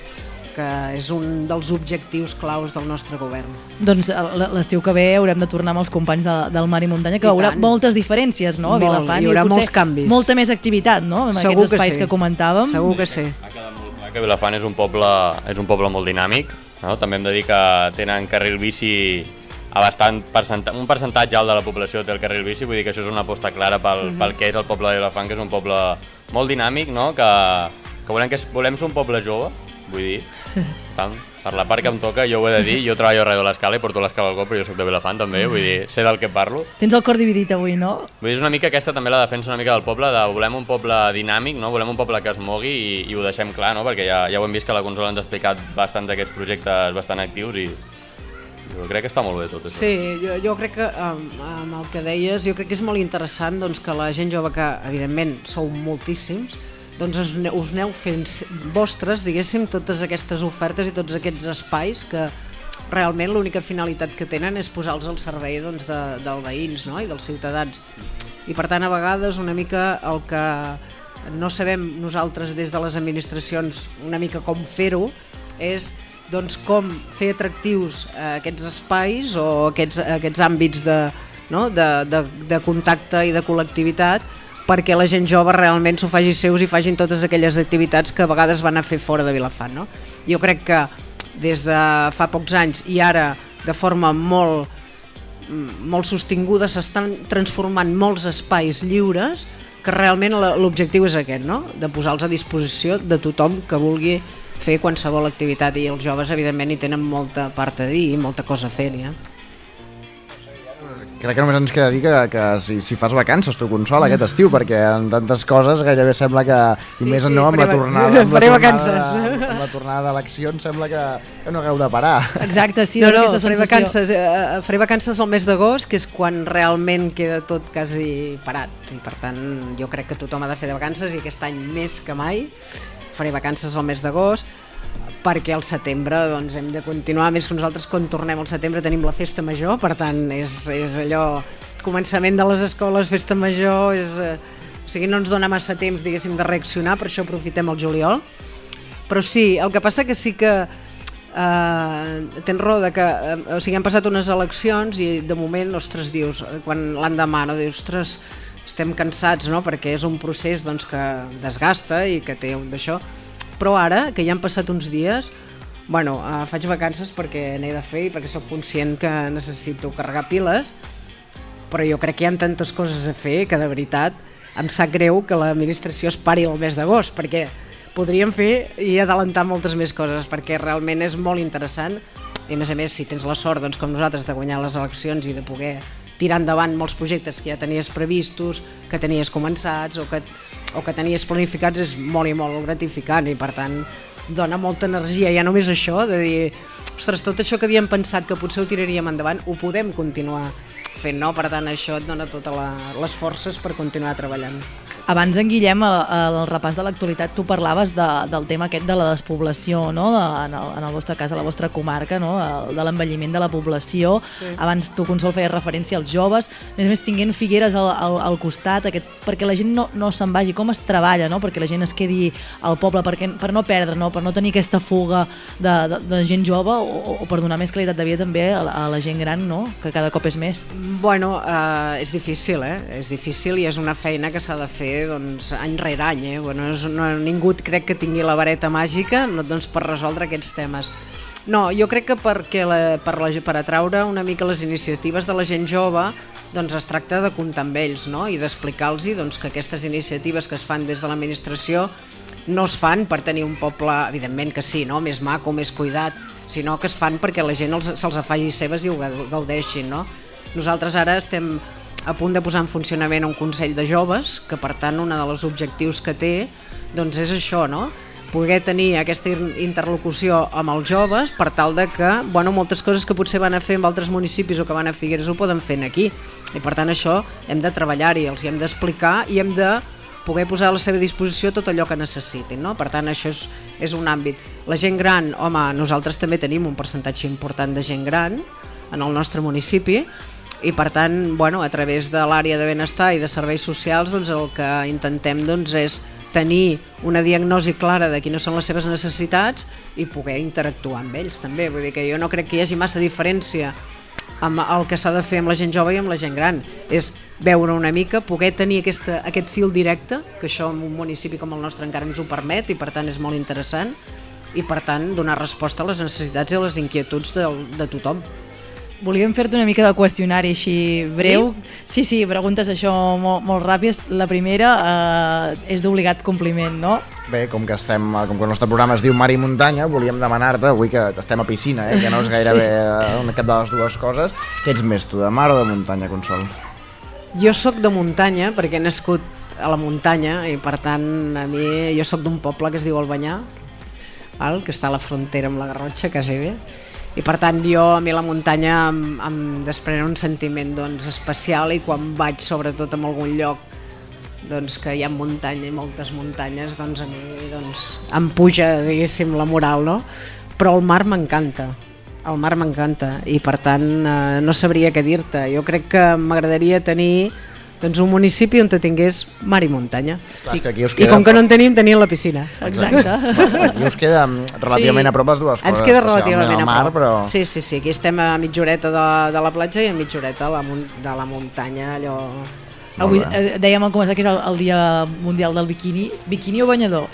que és un dels objectius claus del nostre govern. Doncs l- l'estiu que ve haurem de tornar amb els companys de, del Mar i Muntanya, que I hi haurà tant. moltes diferències, no? A Molt, Vilafant, hi haurà potser molts canvis. Molta més activitat, no? En Segur aquests que espais sí. que comentàvem. Segur que sí. Clar que Vilafant és un poble, és un poble molt dinàmic, no? també hem de dir que tenen carril bici a bastant percenta un percentatge alt de la població té el carril bici, vull dir que això és una aposta clara pel, Mhm. pel que és el poble de Vilafant, que és un poble molt dinàmic, no? que, que, volem, que és- volem ser un poble jove, vull dir, tant, per la part que em toca, jo ho he de dir, jo treballo a Ràdio l'Escala i porto l'escala al cop, però jo soc de Vilafant també, vull dir, sé del que parlo. Tens el cor dividit avui, no? Vull dir, és una mica aquesta també la defensa una mica del poble, de volem un poble dinàmic, no? volem un poble que es mogui i, i ho deixem clar, no? perquè ja, ja ho hem vist que la consola ens ha explicat bastant d'aquests projectes bastant actius i jo crec que està molt bé tot això. Sí, jo, jo crec que amb, amb el que deies, jo crec que és molt interessant doncs, que la gent jove, que evidentment sou moltíssims, doncs us, ne- us aneu fent vostres, diguéssim, totes aquestes ofertes i tots aquests espais que realment l'única finalitat que tenen és posar-los al servei doncs, de, dels veïns no? i dels ciutadans. I per tant, a vegades, una mica el que no sabem nosaltres des de les administracions una mica com fer-ho és doncs, com fer atractius eh, aquests espais o aquests, aquests àmbits de, no? de, de, de contacte i de col·lectivitat perquè la gent jove realment s'ho faci seus i facin totes aquelles activitats que a vegades van a fer fora de Vilafant. No? Jo crec que des de fa pocs anys i ara de forma molt, mm, molt sostinguda s'estan transformant molts espais lliures que realment l'objectiu és aquest, no? de posar-los a disposició de tothom que vulgui fer qualsevol activitat i els joves evidentment hi tenen molta part a dir i molta cosa a fer ja. Crec que només ens queda dir que, que si, si fas vacances tu consol aquest estiu, perquè en tantes coses gairebé sembla que, i Sí, més sí, no amb la tornada, amb la tornada, vacances. amb la tornada d'eleccions sembla que, que no hagueu de parar. Exacte, sí, no, dona no, aquesta faré sensació. vacances, eh, faré vacances al mes d'agost, que és quan realment queda tot quasi parat. I per tant, jo crec que tothom ha de fer de vacances i aquest any més que mai faré vacances al mes d'agost perquè al setembre doncs, hem de continuar, a més que nosaltres quan tornem al setembre tenim la festa major, per tant és, és allò, començament de les escoles, festa major, és, eh, o sigui, no ens dona massa temps diguéssim de reaccionar, per això aprofitem el juliol, però sí, el que passa que sí que eh, tens raó de que eh, o sigui, han passat unes eleccions i de moment, ostres, dius, eh, quan l'endemà, no, dius, ostres, estem cansats, no?, perquè és un procés doncs, que desgasta i que té un d'això, però ara, que ja han passat uns dies, bueno, eh, faig vacances perquè n'he de fer i perquè sóc conscient que necessito carregar piles, però jo crec que hi ha tantes coses a fer que de veritat em sap greu que l'administració es pari el mes d'agost, perquè podríem fer i adelantar moltes més coses, perquè realment és molt interessant. I a més a més si tens la sort doncs, com nosaltres de guanyar les eleccions i de poder tirar endavant molts projectes que ja tenies previstos, que tenies començats o que, o que tenies planificats és molt i molt gratificant i per tant dona molta energia, ja només això de dir, ostres, tot això que havíem pensat que potser ho tiraríem endavant, ho podem continuar fent, no? Per tant, això et dona totes les forces per continuar treballant. Abans en Guillem, al, repàs de l'actualitat, tu parlaves de, del tema aquest de la despoblació, no? de, en, el, en el vostre cas, a la vostra comarca, no? de, de l'envelliment de la població. Sí. Abans tu, Consol, feies referència als joves, a més a més tinguent Figueres al, al, al costat, aquest, perquè la gent no, no se'n vagi, com es treballa, no? perquè la gent es quedi al poble, perquè, per no perdre, no? per no tenir aquesta fuga de, de, de gent jove o, o per donar més qualitat de vida també a, a la gent gran, no? que cada cop és més. Bueno, eh, és difícil, eh? És difícil i és una feina que s'ha de fer doncs, any rere any. Eh? Bueno, és, no, ningú crec que tingui la vareta màgica no, doncs, per resoldre aquests temes. No, jo crec que perquè la, per, la, per atraure una mica les iniciatives de la gent jove doncs es tracta de comptar amb ells no? i d'explicar-los doncs, que aquestes iniciatives que es fan des de l'administració no es fan per tenir un poble, evidentment que sí, no? més maco, més cuidat, sinó que es fan perquè la gent els- se'ls faci seves i ho gau- gaudeixin. No? Nosaltres ara estem a punt de posar en funcionament un Consell de Joves, que per tant un dels objectius que té doncs és això, no? poder tenir aquesta in- interlocució amb els joves per tal de que bueno, moltes coses que potser van a fer en altres municipis o que van a Figueres ho poden fer aquí i per tant això hem de treballar-hi, els hi hem d'explicar i hem de poder posar a la seva disposició tot allò que necessitin. No? Per tant, això és, és un àmbit. La gent gran, home, nosaltres també tenim un percentatge important de gent gran en el nostre municipi i per tant, bueno, a través de l'àrea de benestar i de serveis socials doncs el que intentem doncs, és tenir una diagnosi clara de quines són les seves necessitats i poder interactuar amb ells també. Vull dir que jo no crec que hi hagi massa diferència amb el que s'ha de fer amb la gent jove i amb la gent gran. És veure una mica, poder tenir aquesta, aquest fil directe, que això en un municipi com el nostre encara ens ho permet i per tant és molt interessant, i per tant donar resposta a les necessitats i a les inquietuds de, de tothom. Volíem fer-te una mica de qüestionari així breu. Sí, sí, preguntes això molt, molt ràpides. La primera eh, és d'obligat compliment, no? Bé, com que estem, com que el nostre programa es diu Mar i Muntanya, volíem demanar-te, avui que estem a piscina, eh, que no és gairebé sí. cap de les dues coses, què ets més tu, de mar o de muntanya, Consol? Jo sóc de muntanya perquè he nascut a la muntanya i per tant a mi jo sóc d'un poble que es diu Albanyà, val? que està a la frontera amb la Garrotxa, quasi bé. I per tant jo a mi la muntanya em, em desprèn un sentiment doncs, especial i quan vaig sobretot en algun lloc doncs, que hi ha muntanya i moltes muntanyes, doncs a mi doncs, em puja, diguéssim, la moral, no? Però el mar m'encanta, el mar m'encanta i per tant eh, no sabria què dir-te. Jo crec que m'agradaria tenir doncs, un municipi on te tingués mar i muntanya. Clar, és que aquí us I queda- com que no en tenim, tenim la piscina. Exacte. Aquí us queda mm, relativament a prop les dues coses. Ens queda relativament el a mar, prop. Però... Sí, sí, sí, aquí estem a mitja horeta de, de la platja i a mitja horeta a la, de la muntanya, allò Avui eh, dèiem al començar que és el, dia mundial del biquini. Biquini o banyador?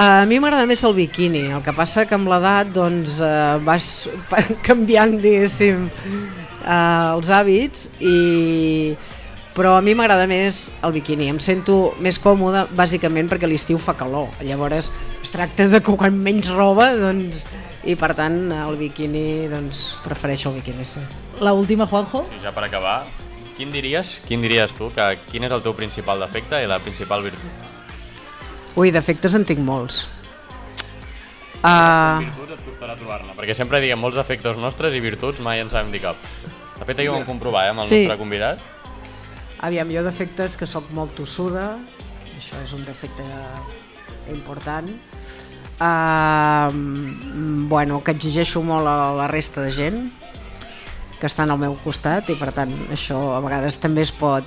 A mi m'agrada més el biquini, el que passa que amb l'edat doncs, eh, vas canviant, diguéssim, eh, els hàbits, i... però a mi m'agrada més el biquini, em sento més còmode bàsicament perquè l'estiu fa calor, llavors es tracta de que quan menys roba, doncs, i per tant el biquini, doncs, prefereixo el biquini, sí. La última, Juanjo? I ja per acabar, quin diries, quin diries tu, que quin és el teu principal defecte i la principal virtut? Ui, defectes en tinc molts. Uh, Virtuts et costarà trobar-ne, perquè sempre diguem molts defectes nostres i virtuts mai en sabem dir cap. De fet, ahir ho vam comprovar eh, amb el Sí. nostre convidat. Aviam, jo defectes que sóc molt tossuda, això és un defecte important. Uh, bueno, que exigeixo molt a la resta de gent que estan al meu costat i per tant això a vegades també es pot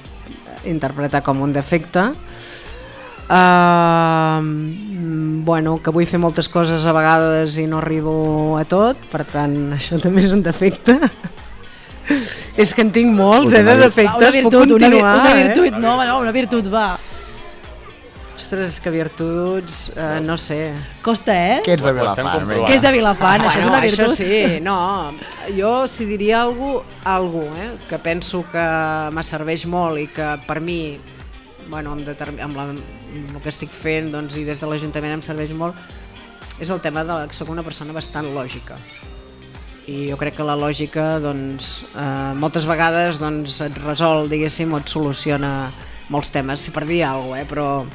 interpretar com un defecte. Uh, bueno, que vull fer moltes coses a vegades i no arribo a tot, per tant això també és un defecte. És que en tinc molts, eh, de defectes, una virtut, puc una, continuar, una eh? virtut, no, home, no, una virtut, va. Ostres, que virtuts, eh, no sé. Costa, eh? Que ets de Vilafant. Que ets de Vilafant, això és una virtut. Això sí, no. Jo si diria algú, algú eh, que penso que me serveix molt i que per mi, bueno, amb, determin... amb, la, amb el que estic fent doncs, i des de l'Ajuntament em serveix molt, és el tema de la, que soc una persona bastant lògica. I jo crec que la lògica doncs, eh, moltes vegades doncs, et resol, diguéssim, o et soluciona molts temes, si per dir alguna cosa, eh, però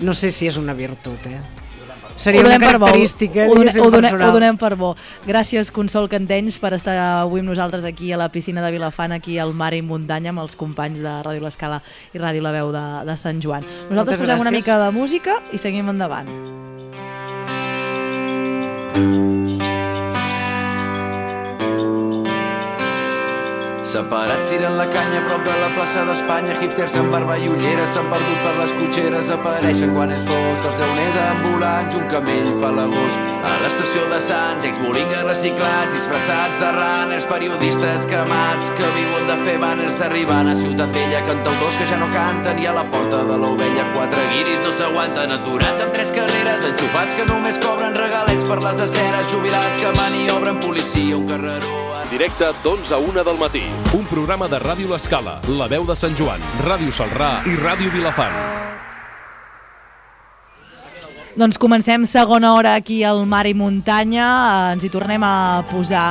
no sé si és una virtut, eh? Seria una per bo, característica, ho, donem, diguéssim, ho, donem, personal. ho donem per bo. Gràcies, Consol Cantenys, per estar avui amb nosaltres aquí a la piscina de Vilafant, aquí al Mar i Muntanya, amb els companys de Ràdio L'Escala i Ràdio La Veu de, de Sant Joan. Nosaltres Moltes posem una gràcies. mica de música i seguim endavant. Separats tiren la canya a prop de la plaça d'Espanya. Hipsters amb barba i ulleres s'han perdut per les cotxeres. Apareixen quan és fosc els llauners ambulants. Un camell fa l'agost a l'estació de Sants. Exmolinga reciclats, disfressats de runners. Periodistes cremats que viuen de fer banners. Arribant a Ciutat Vella cantautors que ja no canten. I a la porta de l'ovella quatre guiris no s'aguanten. Aturats amb tres carreres, enxufats que només cobren regalets per les aceres. Jubilats que maniobren policia, un carreró Directe d'11 a 1 del matí. Un programa de Ràdio L'Escala, La Veu de Sant Joan, Ràdio Salrà i Ràdio Vilafant. Doncs comencem segona hora aquí al Mar i Muntanya. Ens hi tornem a posar...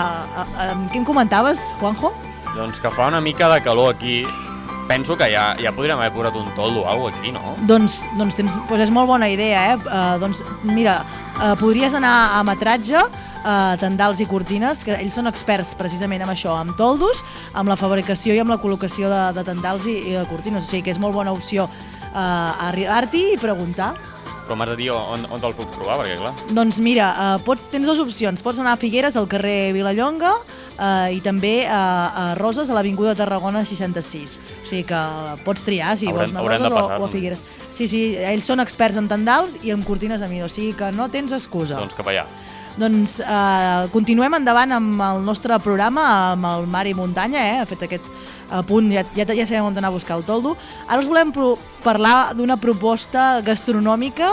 Què em comentaves, Juanjo? Doncs que fa una mica de calor aquí. Penso que ja, ja podríem haver posat un toldo o alguna aquí, no? Doncs, doncs, tens, doncs és molt bona idea, eh? Uh, doncs mira, uh, podries anar a metratge, uh, tendals i cortines, que ells són experts precisament en això, amb toldos, amb la fabricació i amb la col·locació de, de tendals i, i de cortines. O sigui que és molt bona opció uh, arribar-t'hi i preguntar. Però m'has de dir on, on te'l puc trobar, perquè clar... Doncs mira, uh, pots, tens dues opcions. Pots anar a Figueres, al carrer Vilallonga, uh, i també a, a Roses, a l'Avinguda Tarragona 66. O sigui que pots triar si Haurem- vols anar a de Roses o, o a Figueres. Sí, sí, ells són experts en tendals i en cortines a mi, o sigui que no tens excusa. Doncs cap allà. Doncs eh, continuem endavant amb el nostre programa, amb el Mar i Muntanya, eh? ha fet aquest eh, punt, ja, ja, ja sabem on anar a buscar el toldo. Ara us volem parlar d'una proposta gastronòmica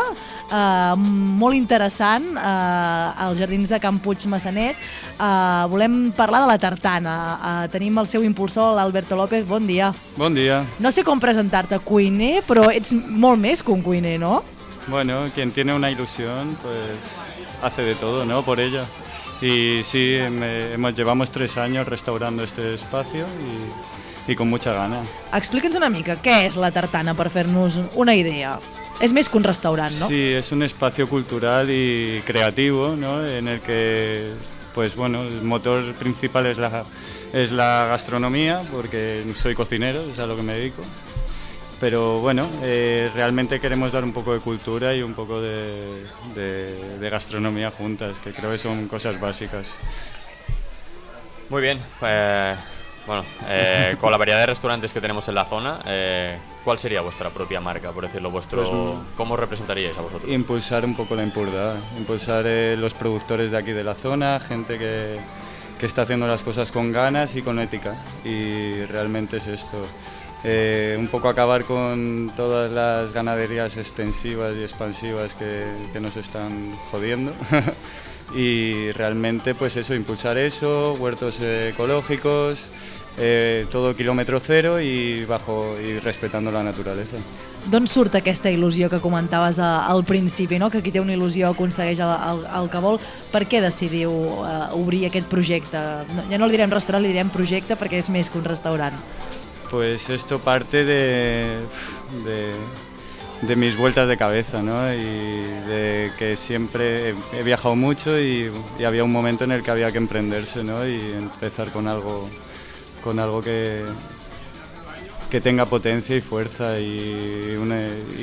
eh, molt interessant eh, als Jardins de Can Puig Massanet. Eh, volem parlar de la tartana. Eh, tenim el seu impulsor, l'Alberto López. Bon dia. Bon dia. No sé com presentar-te cuiner, però ets molt més que un cuiner, no? Bueno, quien tiene una ilusión, pues hace de todo, ¿no? Por ella. Y sí, me- hemos, llevamos tres años restaurando este espacio y, y con mucha gana. Explica'ns una mica què és la tartana per fer-nos una idea. És més que un restaurant, no? Sí, es un espacio cultural y creativo, ¿no? En el que, pues bueno, el motor principal es la, es la gastronomía, porque soy cocinero, es a lo que me dedico. Pero bueno, eh, realmente queremos dar un poco de cultura y un poco de, de- de gastronomía juntas, que creo que son cosas básicas. Muy bien, eh, bueno, eh, con la variedad de restaurantes que tenemos en la zona, eh, ¿cuál sería vuestra propia marca, por decirlo vuestro? Pues, ¿Cómo representaríais a vosotros? Impulsar un poco la impurdad, impulsar eh, los productores de aquí de la zona, gente que, que está haciendo las cosas con ganas y con ética. Y realmente es esto. Eh, un poco acabar con todas las ganaderías extensivas y expansivas que, que nos están jodiendo. y realmente pues eso, impulsar eso, huertos eh, ecológicos, eh, todo kilómetro cero i, bajo, i respetando la naturaleza. D'on surt aquesta il·lusió que comentaves a, al principi, no? que qui té una il·lusió aconsegueix el, el, el que vol? Per què decidiu uh, obrir aquest projecte? No, ja no li direm restaurant, li direm projecte perquè és més que un restaurant. Pues esto parte de, de, mis vueltas de cabeza, ¿no? Y de que siempre he, viajado mucho y, había un momento en el que había que emprenderse, ¿no? Y empezar con algo, con algo que, que tenga potencia y fuerza y,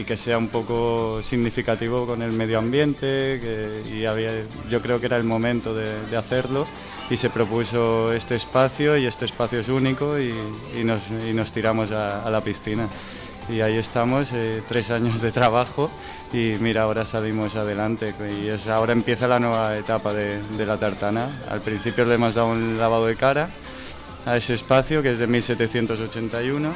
que sea un poco significativo con el medio ambiente que, y había, yo creo que era el momento de hacerlo y se propuso este espacio y este espacio es único y, y nos, y nos tiramos a, a la piscina. Y ahí estamos, eh, tres años de trabajo y mira, ahora salimos adelante y es, ahora empieza la nueva etapa de, de la tartana. Al principio le hemos dado un lavado de cara a ese espacio que es de 1781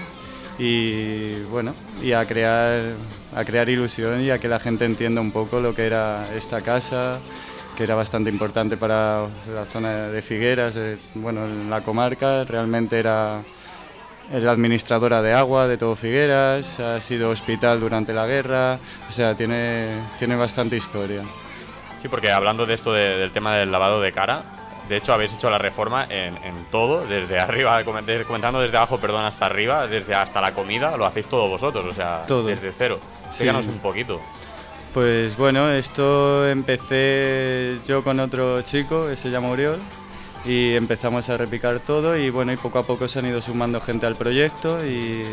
y bueno, y a crear, a crear ilusión y a que la gente entienda un poco lo que era esta casa, que era bastante importante para la zona de Figueras, eh, bueno, en la comarca, realmente era la administradora de agua de todo Figueras, ha sido hospital durante la guerra, o sea, tiene, tiene bastante historia. Sí, porque hablando de esto de- del tema del lavado de cara, de hecho habéis hecho la reforma en, en todo, desde arriba, comentando desde abajo, perdón, hasta arriba, desde hasta la comida, lo hacéis todo vosotros, o sea, Todo. desde cero. Sí. Explícanos un poquito. Pues bueno, esto empecé yo con otro chico que se llama Uriol y empezamos a repicar todo y bueno, y poco a poco se han ido sumando gente al proyecto y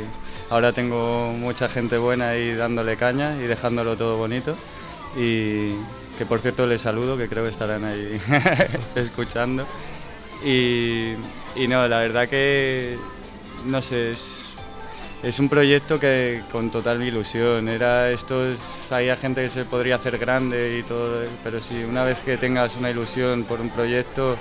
ahora tengo mucha gente buena ahí dándole caña y dejándolo todo bonito. Y que por cierto les saludo, que creo que estarán ahí escuchando. Y, y no, la verdad que no sé, es, es un proyecto que con total ilusión. Era esto es, hay gente que se podría hacer grande y todo, pero si una vez que tengas una ilusión por un proyecto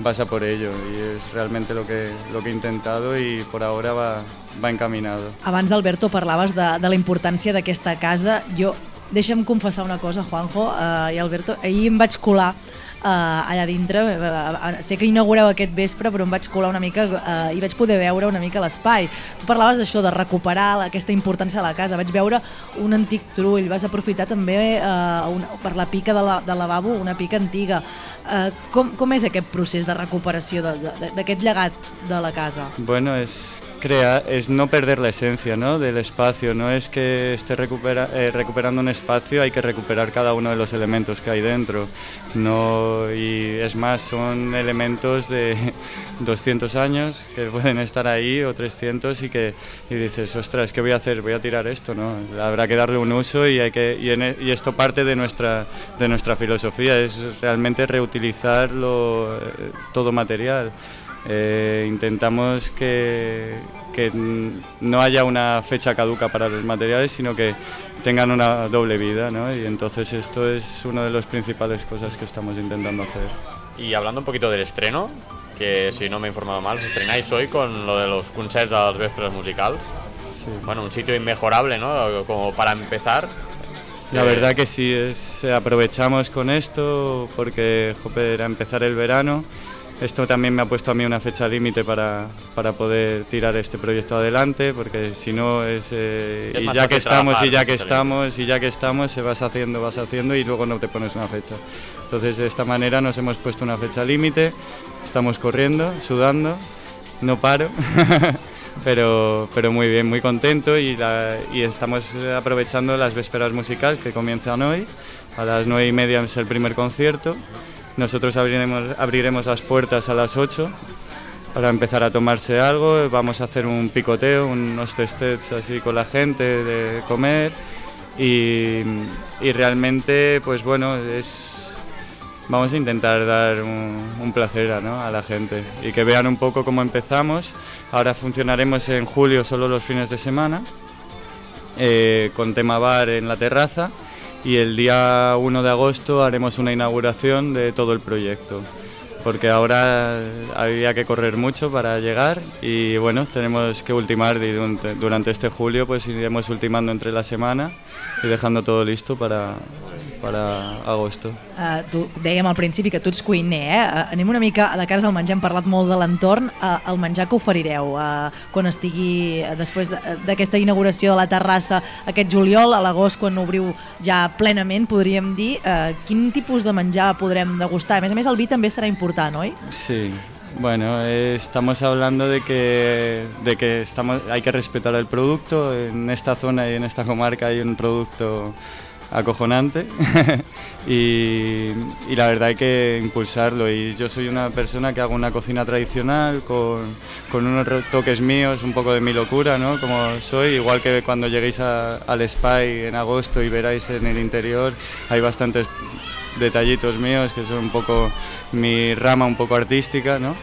vas a por ello y es realmente lo que lo que he intentado y por ahora va, va encaminado. Abans, Alberto, parlaves de, de la importància d'aquesta casa. Jo, deixa'm confessar una cosa, Juanjo eh, i Alberto. Ahir em vaig colar eh, allà dintre. Eh, sé que inaugureu aquest vespre, però em vaig colar una mica eh, i vaig poder veure una mica l'espai. Tu parlaves d'això, de recuperar aquesta importància de la casa. Vaig veure un antic trull, vas aprofitar també eh, un, per la pica de la, del lavabo, una pica antiga. Eh, com, com és aquest procés de recuperació d'aquest llegat de la casa? Bueno, es crear, es no perder la esencia ¿no? del espacio, no es que esté recupera- eh, recuperando un espacio, hay que recuperar cada uno de los elementos que hay dentro. No, y es más, son elementos de 200 años que pueden estar ahí o 300 y que y dices, ostras, ¿qué voy a hacer? Voy a tirar esto, ¿no? Habrá que darle un uso y, hay que, y, en e- y esto parte de nuestra, de nuestra filosofía, es realmente reutilizar lo- eh, todo material. Eh, intentamos que, que no haya una fecha caduca para los materiales, sino que tengan una doble vida, ¿no? Y entonces esto es una de las principales cosas que estamos intentando hacer. Y hablando un poquito del estreno, que si no me he informado mal, os estrenáis hoy con lo de los concerts a las vespres musicals. Bueno, un sitio inmejorable, ¿no? Como para empezar. La Eh, verdad que sí, es, aprovechamos con esto porque jope, era empezar el verano. Esto también me ha puesto a mí una fecha límite para, para poder tirar este proyecto adelante, porque si no es... eh, Es y ya que estamos, y ya que estamos, y ya que estamos, se vas haciendo, vas haciendo y luego no te pones una fecha. Entonces de esta manera nos hemos puesto una fecha límite, estamos corriendo, sudando, no paro. Pero, pero muy bien, muy contento y, la- y estamos aprovechando las vísperas musicales que comienzan hoy. A las nueve y media es el primer concierto. Nosotros abriremos, abriremos las puertas a las 8 para empezar a tomarse algo. Vamos a hacer un picoteo, unos testets así con la gente de comer. Y, y realmente, pues bueno, es, vamos a intentar dar un, un placer ¿no? a la gente y que vean un poco cómo empezamos. Ahora funcionaremos en julio solo los fines de semana, eh, con tema bar en la terraza y el día 1 de agosto haremos una inauguración de todo el proyecto. porque ahora había que correr mucho para llegar y bueno, tenemos que ultimar y durante, este julio pues iremos ultimando entre la semana i dejando todo listo para, para agosto. Uh, tu dèiem al principi que tu ets cuiner, eh? Uh, anem una mica de cares al menjar, hem parlat molt de l'entorn, uh, el menjar que oferireu uh, quan estigui uh, després de- d'aquesta inauguració de la terrassa aquest juliol, a l'agost quan obriu ja plenament, podríem dir, uh, quin tipus de menjar podrem degustar? A més a més, el vi també serà important, oi? Sí, bueno, eh, estamos hablando de que, de que estamos, hay que respetar el producto. En esta zona y en esta comarca hay un producto acojonante y, y la verdad hay que impulsarlo. Y yo soy una persona que hago una cocina tradicional con, con unos toques míos, un poco de mi locura, ¿no? Como soy, igual que cuando lleguéis a- al Spy en agosto y veráis en el interior, hay bastantes detallitos míos que son un poco mi rama un poco artística, ¿no?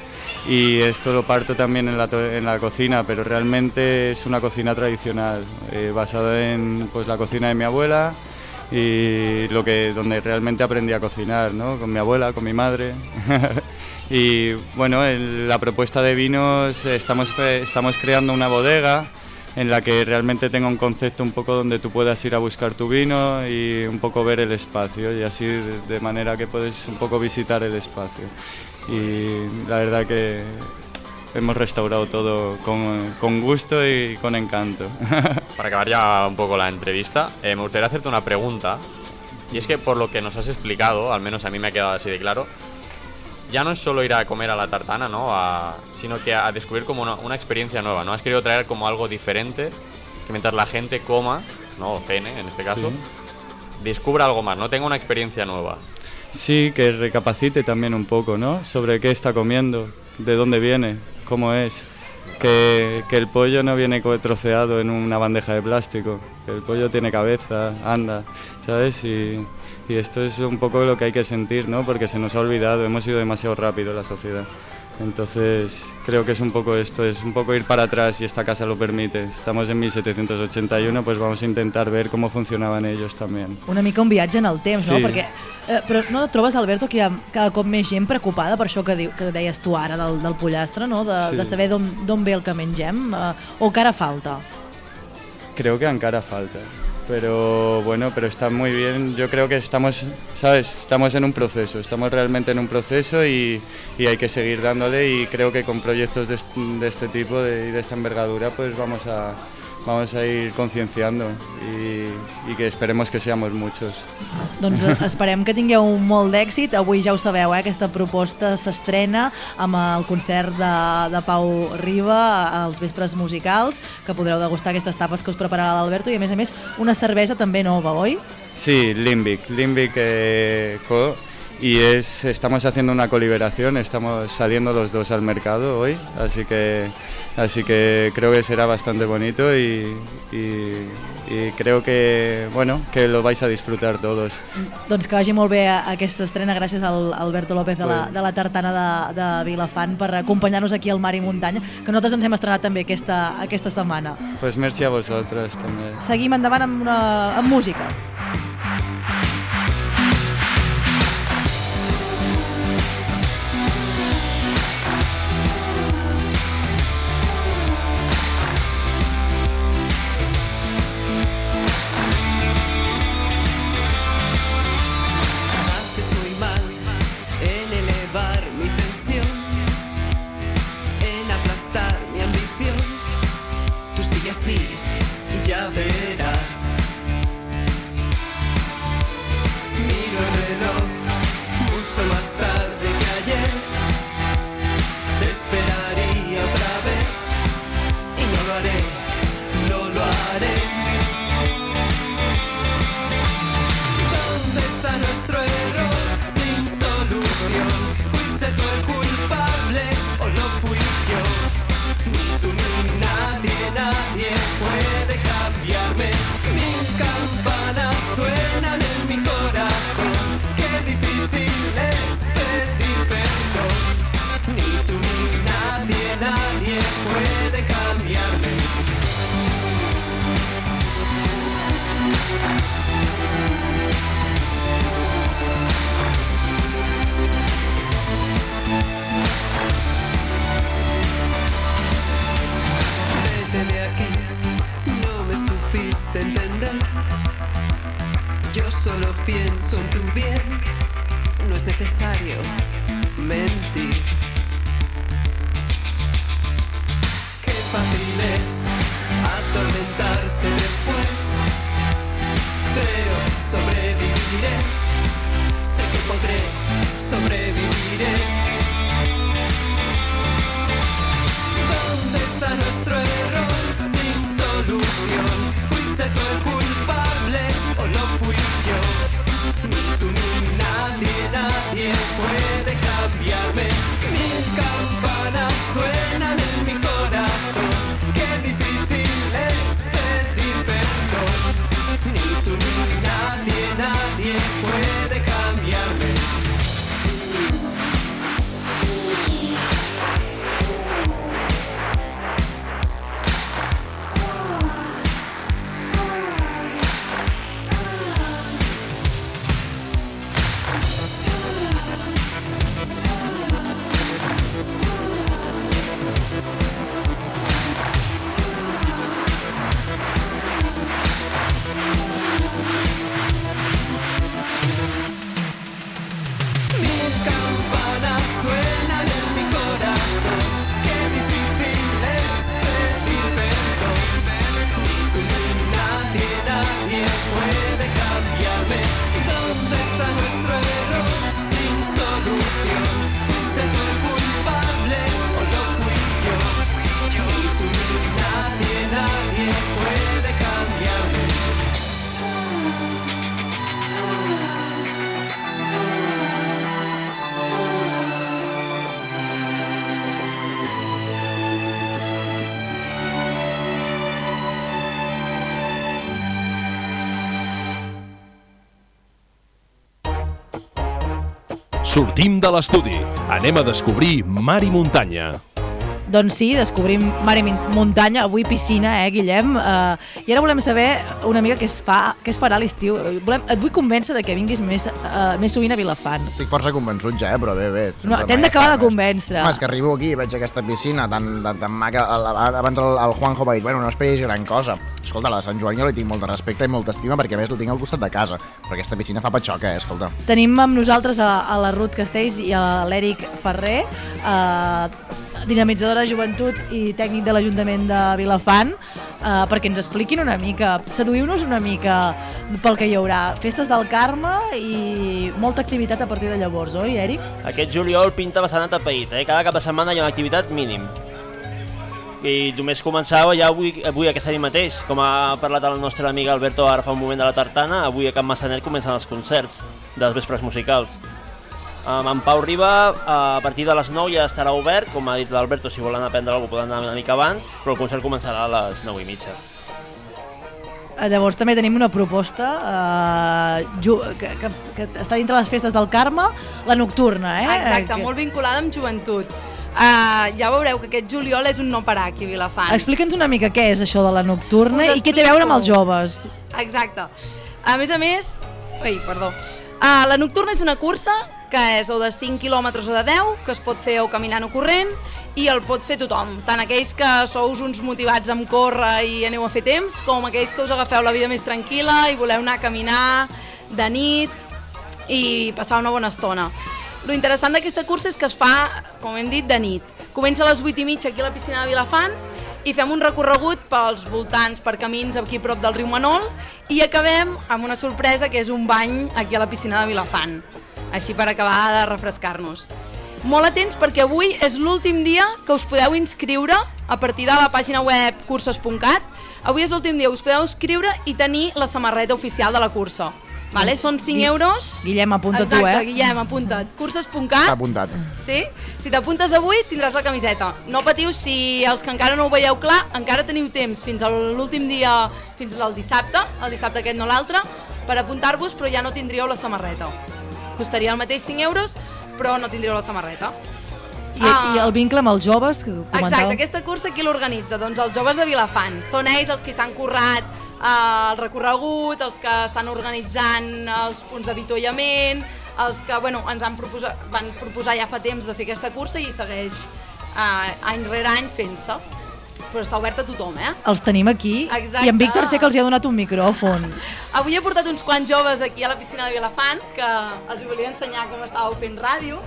Y esto lo parto también en la, en la cocina, pero realmente es una cocina tradicional, eh, basada en pues, la cocina de mi abuela y lo que, donde realmente aprendí a cocinar, ¿no? Con mi abuela, con mi madre. y bueno, en la propuesta de vinos estamos, estamos creando una bodega en la que realmente tenga un concepto un poco donde tú puedas ir a buscar tu vino y un poco ver el espacio y así de manera que puedes un poco visitar el espacio. Y la verdad que hemos restaurado todo con, con gusto y con encanto. Para acabar ya un poco la entrevista, eh, me gustaría hacerte una pregunta. Y es que por lo que nos has explicado, al menos a mí me ha quedado así de claro, ya no es solo ir a comer a la tartana, ¿no? A- sino que a descubrir como una, una experiencia nueva, ¿no? Has querido traer como algo diferente, que mientras la gente coma, ¿no? O cene, en este caso, descubra algo más, ¿no? Tenga una experiencia nueva. Sí, que recapacite también un poco, ¿no? Sobre qué está comiendo, de dónde viene, cómo es. Que, que el pollo no viene troceado en una bandeja de plástico, que el pollo tiene cabeza, anda, ¿sabes? Y, y esto es un poco lo que hay que sentir, ¿no? Porque se nos ha olvidado, hemos ido demasiado rápido la sociedad. Entonces, creo que es un poco esto, es un poco ir para atrás y esta casa lo permite. Estamos en 1781, pues vamos a intentar ver cómo funcionaban ellos también. Una mica un viatge en el temps, no? Sí. Perquè, eh, però no et trobes, Alberto, que hi ha cada cop més gent preocupada per això que, diu, que deies tu ara del, del pollastre, no? De, Sí. de saber d'on ve el que mengem, eh, o que ara falta? Creo que encara falta. Pero bueno, pero está muy bien. Yo creo que estamos, ¿sabes? Estamos en un proceso, estamos realmente en un proceso y, y hay que seguir dándole y creo que con proyectos de, de este tipo de, y de esta envergadura pues vamos a, vamos a ir concienciando y, y que esperemos que seamos muchos. Doncs eh, esperem que tingueu molt d'èxit. Avui ja ho sabeu, eh? aquesta proposta s'estrena amb el concert de, de Pau Riba als vespres musicals, que podreu degustar aquestes tapes que us prepararà l'Alberto i a més a més una cervesa també nova, oi? Sí, Limbic, Limbic eh, Co. Y es, estamos haciendo una coliberación, estamos saliendo los dos al mercado hoy, así que, así que creo que será bastante bonito y, y- y creo que, bueno, que lo vais a disfrutar todos. Doncs que vagi molt bé aquesta estrena gràcies al Alberto López de la, de la tartana de, de Vilafant per acompanyar-nos aquí al Mar i Muntanya, que nosaltres ens hem estrenat també aquesta, aquesta setmana. Pues merci a vosotros también. Seguim endavant amb, una, amb música. Sortim de l'estudi. Anem a descobrir mar i muntanya. Doncs sí, descobrim mar i muntanya, avui piscina, eh, Guillem? Uh, I ara volem saber una mica què es, fa, què es farà a l'estiu. Volem, et vull convèncer de que vinguis més, uh, més sovint a Vilafant. Estic força convençut ja, eh? però bé, bé. No, T'hem d'acabar de convèncer. Home, és que arribo aquí i veig aquesta piscina tan, tan, tan maca. Abans el, el Juanjo m'ha dit, bueno, no esperis gran cosa. Escolta, la de Sant Joan jo li tinc molt de respecte i molta estima perquè a més la tinc al costat de casa. Però aquesta piscina fa patxoca, eh? Escolta. Tenim amb nosaltres a, a la Ruth Castells i a l'Eric Ferrer, eh, dinamitzadora de joventut i tècnic de l'Ajuntament de Vilafant, eh, perquè ens expliquin una mica, seduïu-nos una mica pel que hi haurà. Festes del Carme i molta activitat a partir de llavors, oi, Eric? Aquest juliol pinta bastant atapeït, eh? Cada cap de setmana hi ha una activitat mínim. I només començava ja avui, avui aquesta nit mateix. Com ha parlat el nostre amic Alberto ara fa un moment de la tartana, avui a Can Massanet comencen els concerts dels vespres musicals. Um, en Pau Riba, a partir de les 9 ja estarà obert, com ha dit l'Alberto, si volen aprendre alguna cosa poden anar una mica abans, però el concert començarà a les 9 i mitja. Eh, Llavors també tenim una proposta eh, que, que, que està dintre les festes del Carme, la nocturna, eh? Exacte, Que- molt vinculada amb joventut. Uh, ja veureu que aquest juliol és un no parar aquí a Vilafant. Explica'ns una mica què és això de la nocturna i què té a veure amb els joves. Exacte. A més a més... Ai, perdó. Uh, la nocturna és una cursa que és o de 5 quilòmetres o de 10, que es pot fer o caminant o corrent, i el pot fer tothom, tant aquells que sous uns motivats amb córrer i aneu a fer temps, com aquells que us agafeu la vida més tranquil·la i voleu anar a caminar de nit i passar una bona estona. Lo interessant d'aquesta cursa és que es fa, com hem dit, de nit. Comença a les 8 i mitja aquí a la piscina de Vilafant i fem un recorregut pels voltants, per camins aquí prop del riu Manol i acabem amb una sorpresa que és un bany aquí a la piscina de Vilafant. Així per acabar de refrescar-nos. Molt atents perquè avui és l'últim dia que us podeu inscriure a partir de la pàgina web curses.cat. Avui és l'últim dia que us podeu inscriure i tenir la samarreta oficial de la cursa. Vale? Són 5 Gui- euros. Guillem, apunta tu, Exacte, eh? Guillem, apunta't. Curses.cat. apuntat. Sí? Si t'apuntes avui, tindràs la camiseta. No patiu si els que encara no ho veieu clar, encara teniu temps fins a l'últim dia, fins al dissabte, el dissabte aquest no l'altre, per apuntar-vos, però ja no tindríeu la samarreta. Costaria el mateix 5 euros, però no tindríeu la samarreta. I, I el vincle amb els joves que comentàvem? Exacte, aquesta cursa qui l'organitza? Doncs els joves de Vilafant. Són ells els que s'han currat eh, el recorregut, els que estan organitzant els punts d'avituallament, els que bueno, ens han proposat, van proposar ja fa temps de fer aquesta cursa i segueix eh, any rere any fent-se. Però està obert a tothom, eh? Els tenim aquí Exacte. i en Víctor sé que els hi ha donat un micròfon. Avui he portat uns quants joves aquí a la piscina de Vilafant que els volia ensenyar com estàveu fent ràdio.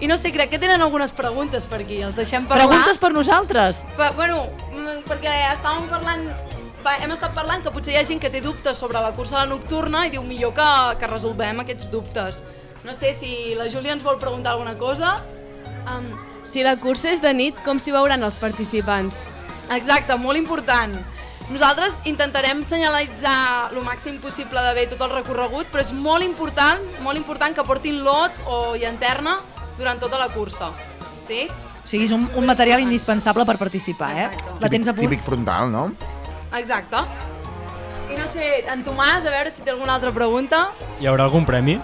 I no sé, crec que tenen algunes preguntes per aquí, els deixem parlar. Preguntes per nosaltres? Pa, bueno, mm, perquè estàvem parlant va, hem estat parlant que potser hi ha gent que té dubtes sobre la cursa de la nocturna i diu millor que, que resolvem aquests dubtes. No sé si la Júlia ens vol preguntar alguna cosa. Um, si la cursa és de nit, com s'hi veuran els participants? Exacte, molt important. Nosaltres intentarem senyalitzar el màxim possible de bé tot el recorregut, però és molt important, molt important que portin lot o llanterna durant tota la cursa. Sí? O sigui, és un, un material indispensable per participar, eh? La tens a punt? Típic frontal, no? Exacte. I no sé, en Tomàs, a veure si té alguna altra pregunta. Hi haurà algun premi?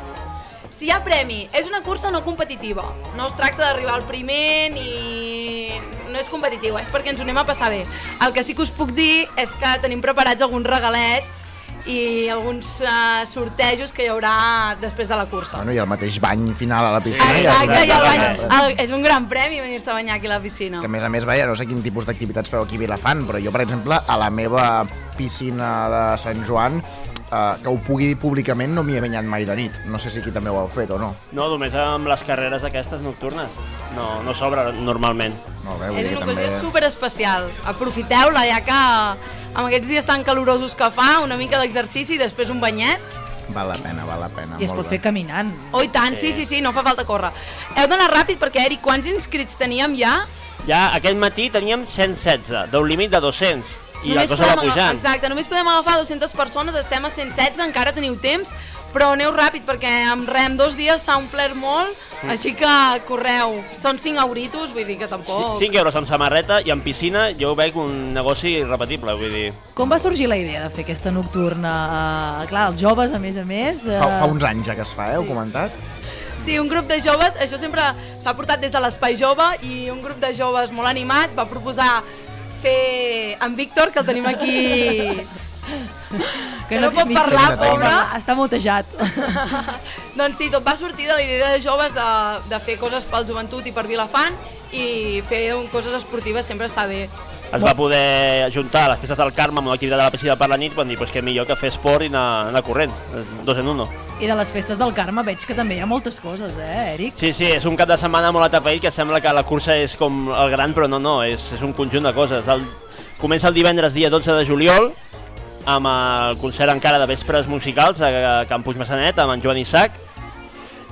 Si hi ha premi, és una cursa no competitiva. No es tracta d'arribar al primer ni... No és competitiva, és perquè ens ho anem a passar bé. El que sí que us puc dir és que tenim preparats alguns regalets i alguns uh, sortejos que hi haurà després de la cursa. Bueno, i el mateix bany final a la piscina. Exacte, i el bany, Que, el, és un gran premi venir-se a banyar aquí a la piscina. a més a més, veia, no sé quin tipus d'activitats feu aquí a Vilafant, però jo, per exemple, a la meva piscina de Sant Joan, eh, que ho pugui dir públicament, no m'hi he banyat mai de nit. No sé si aquí també ho heu fet o no. No, només amb les carreres aquestes nocturnes. No, no s'obre normalment. Molt bé, És una ocasió super especial. Aprofiteu-la, ja que amb aquests dies tan calorosos que fa, una mica d'exercici i després un banyet. Val la pena, val la pena. I es molt pot bé. fer caminant. Oh, i tant, sí, sí, sí, no fa falta córrer. Heu d'anar ràpid perquè, Eric, quants inscrits teníem ja? Ja aquest matí teníem 116, d'un límit de 200, i la cosa va podem agafar- pujant. Exacte, només podem agafar 200 persones, estem a 116, encara teniu temps, però aneu ràpid perquè amb re, en dos dies s'ha omplert molt, Mm. així que correu. Són 5 euritos, vull dir que tampoc... 5 euros amb samarreta i en piscina jo ho veig un negoci irrepetible, vull dir... Com va sorgir la idea de fer aquesta nocturna? Uh, clar, els joves, a més a més... Uh... Fa, fa uns anys ja que es fa, eh? Heu comentat? Sí, un grup de joves, això sempre s'ha portat des de l'Espai Jove i un grup de joves molt animat va proposar fer en Víctor, que el tenim aquí... que no, té pot parlar, No pobre. Està mutejat. doncs sí, tot va sortir de la idea de joves de, de fer coses pel joventut i per Vilafant i fer un, coses esportives sempre està bé. Es va poder juntar les festes del Carme amb una activitat de la piscina per la nit, van dir pues, que millor que fer esport i anar, anar corrents, dos en uno. I de les festes del Carme veig que també hi ha moltes coses, eh, Eric? Sí, sí, és un cap de setmana molt atapeït que sembla que la cursa és com el gran, però no, no, és, és un conjunt de coses. El, comença el divendres dia 12 de juliol amb el concert encara de vespres musicals a Campus Massanet amb en Joan Isaac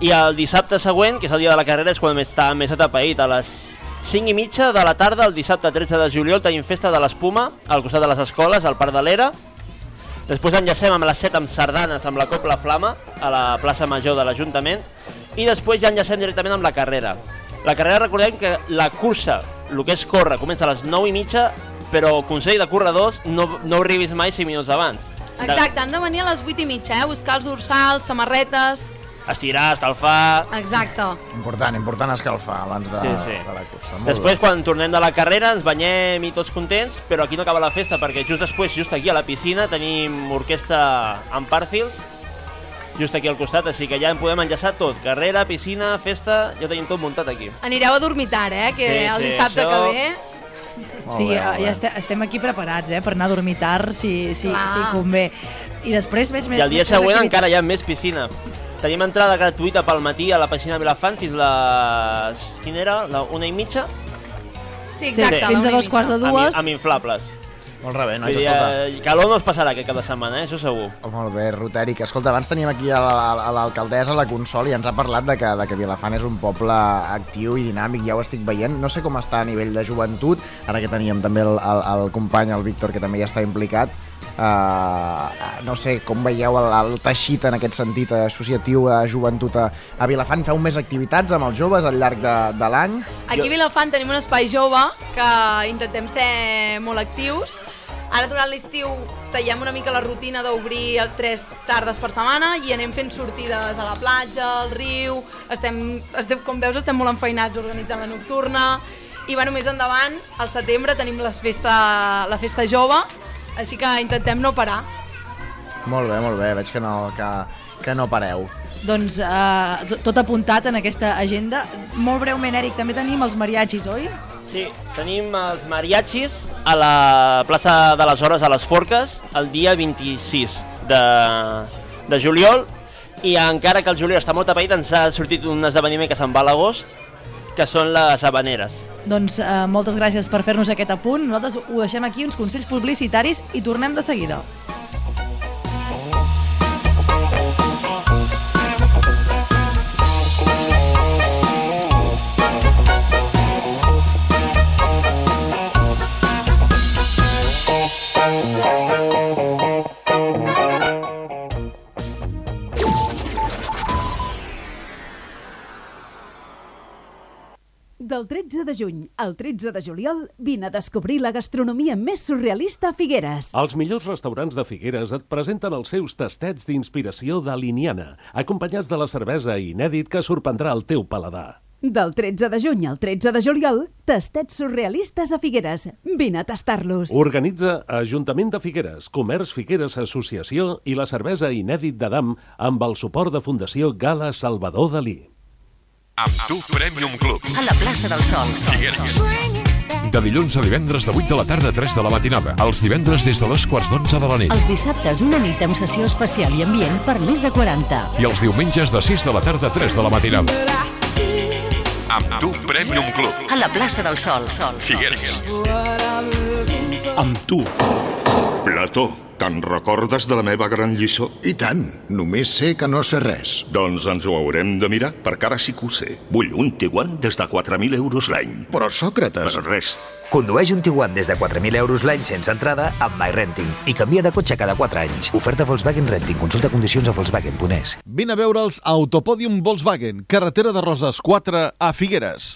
i el dissabte següent, que és el dia de la carrera, és quan està més atapeït. A les 5 i mitja de la tarda, el dissabte 13 de juliol, tenim festa de l'Espuma al costat de les escoles, al Parc de l'Era. Després enllacem amb les 7 amb sardanes amb la Copla Flama a la plaça Major de l'Ajuntament i després ja enllacem directament amb la carrera. La carrera recordem que la cursa, el que és córrer, comença a les 9 i mitja, però consell de corredors no, no arribis mai 5 minuts abans. Exacte, han de venir a les 8 i mitja, eh? buscar els dorsals, samarretes... Estirar, escalfar... Exacte. Important, important escalfar abans de, Sí, sí. de la cursa. Molt Després, bé. quan tornem de la carrera, ens banyem i tots contents, però aquí no acaba la festa, perquè just després, just aquí a la piscina, tenim orquestra en Parfields, just aquí al costat, així que ja en podem enllaçar tot. Carrera, piscina, festa, ja tenim tot muntat aquí. Anireu a dormir tard, eh? Que Sí, el sí, dissabte això- que ve... Sí, ja, ja este, estem aquí preparats, eh, per anar a dormir tard, si, si, Clar. si convé. I després veig més... I el dia següent activitats. encara hi ha més piscina. Tenim entrada gratuïta pel matí a la piscina Vilafant fins les... Quina era? La una i mitja? Sí, exacte, la fins a dos quarts de Amb, dues. amb inflables. Molt rebé, nois, Vull dir, escolta. eh, calor no es passarà aquest cap de setmana, eh? això segur. Oh, molt bé, Rotèric. Escolta, abans teníem aquí a la- a l'alcaldessa, la Consol, i ens ha parlat de que, de que Vilafant és un poble actiu i dinàmic, ja ho estic veient. No sé com està a nivell de joventut, ara que teníem també el, el, el company, el Víctor, que també hi està implicat. Uh, no sé, com veieu el, el teixit en aquest sentit eh, associatiu de joventut a, a Vilafant? Feu més activitats amb els joves al llarg de, de l'any? Aquí a Vilafant tenim un espai jove que intentem ser molt actius. Ara durant l'estiu tallem una mica la rutina d'obrir tres tardes per setmana i anem fent sortides a la platja, al riu, estem, estem com veus estem molt enfeinats organitzant la nocturna i bueno, més endavant, al setembre tenim les festa, la festa jove, així que intentem no parar. Molt bé, molt bé, veig que no, que, que no pareu. doncs eh, tot apuntat en aquesta agenda. Molt breument, Eric, també tenim els mariachis, oi? Sí, tenim els mariachis a la plaça de les Hores a les Forques el dia 26 de, de juliol i encara que el juliol està molt tapat ens ha sortit un esdeveniment que se'n va a l'agost que són les habaneres. Doncs eh, moltes gràcies per fer-nos aquest apunt. Nosaltres ho deixem aquí, uns consells publicitaris, i tornem de seguida. Del 13 de juny al 13 de juliol vine a descobrir la gastronomia més surrealista a Figueres. Els millors restaurants de Figueres et presenten els seus tastets d'inspiració daliniana, acompanyats de la cervesa inèdit que sorprendrà el teu paladar. Del 13 de juny al 13 de juliol, tastets surrealistes a Figueres. Vine a tastar-los. Organitza Ajuntament de Figueres, Comerç Figueres Associació i la cervesa inèdit d'Adam amb el suport de Fundació Gala Salvador Dalí. Amb tu Premium Club. A la plaça del Sol. Figueres. De dilluns a divendres de 8 de la tarda a 3 de la matinada. Els divendres des de dos quarts d'onze de la nit. Els dissabtes una nit amb sessió especial i ambient per més de 40. I els diumenges de 6 de la tarda a 3 de la matinada. Amb tu Premium Club. A la plaça del Sol. Sol. Figueres. Amb tu. Plató, te'n recordes de la meva gran lliçó? I tant, només sé que no sé res. Doncs ens ho haurem de mirar, perquè ara sí que ho sé. Vull un Tiguan des de 4.000 euros l'any. Però, Sòcrates... Per res. Condueix un Tiguan des de 4.000 euros l'any sense entrada amb MyRenting i canvia de cotxe cada 4 anys. Oferta Volkswagen Renting. Consulta condicions a Volkswagen.es. Vine a veure'ls a Autopòdium Volkswagen, carretera de Roses 4 a Figueres.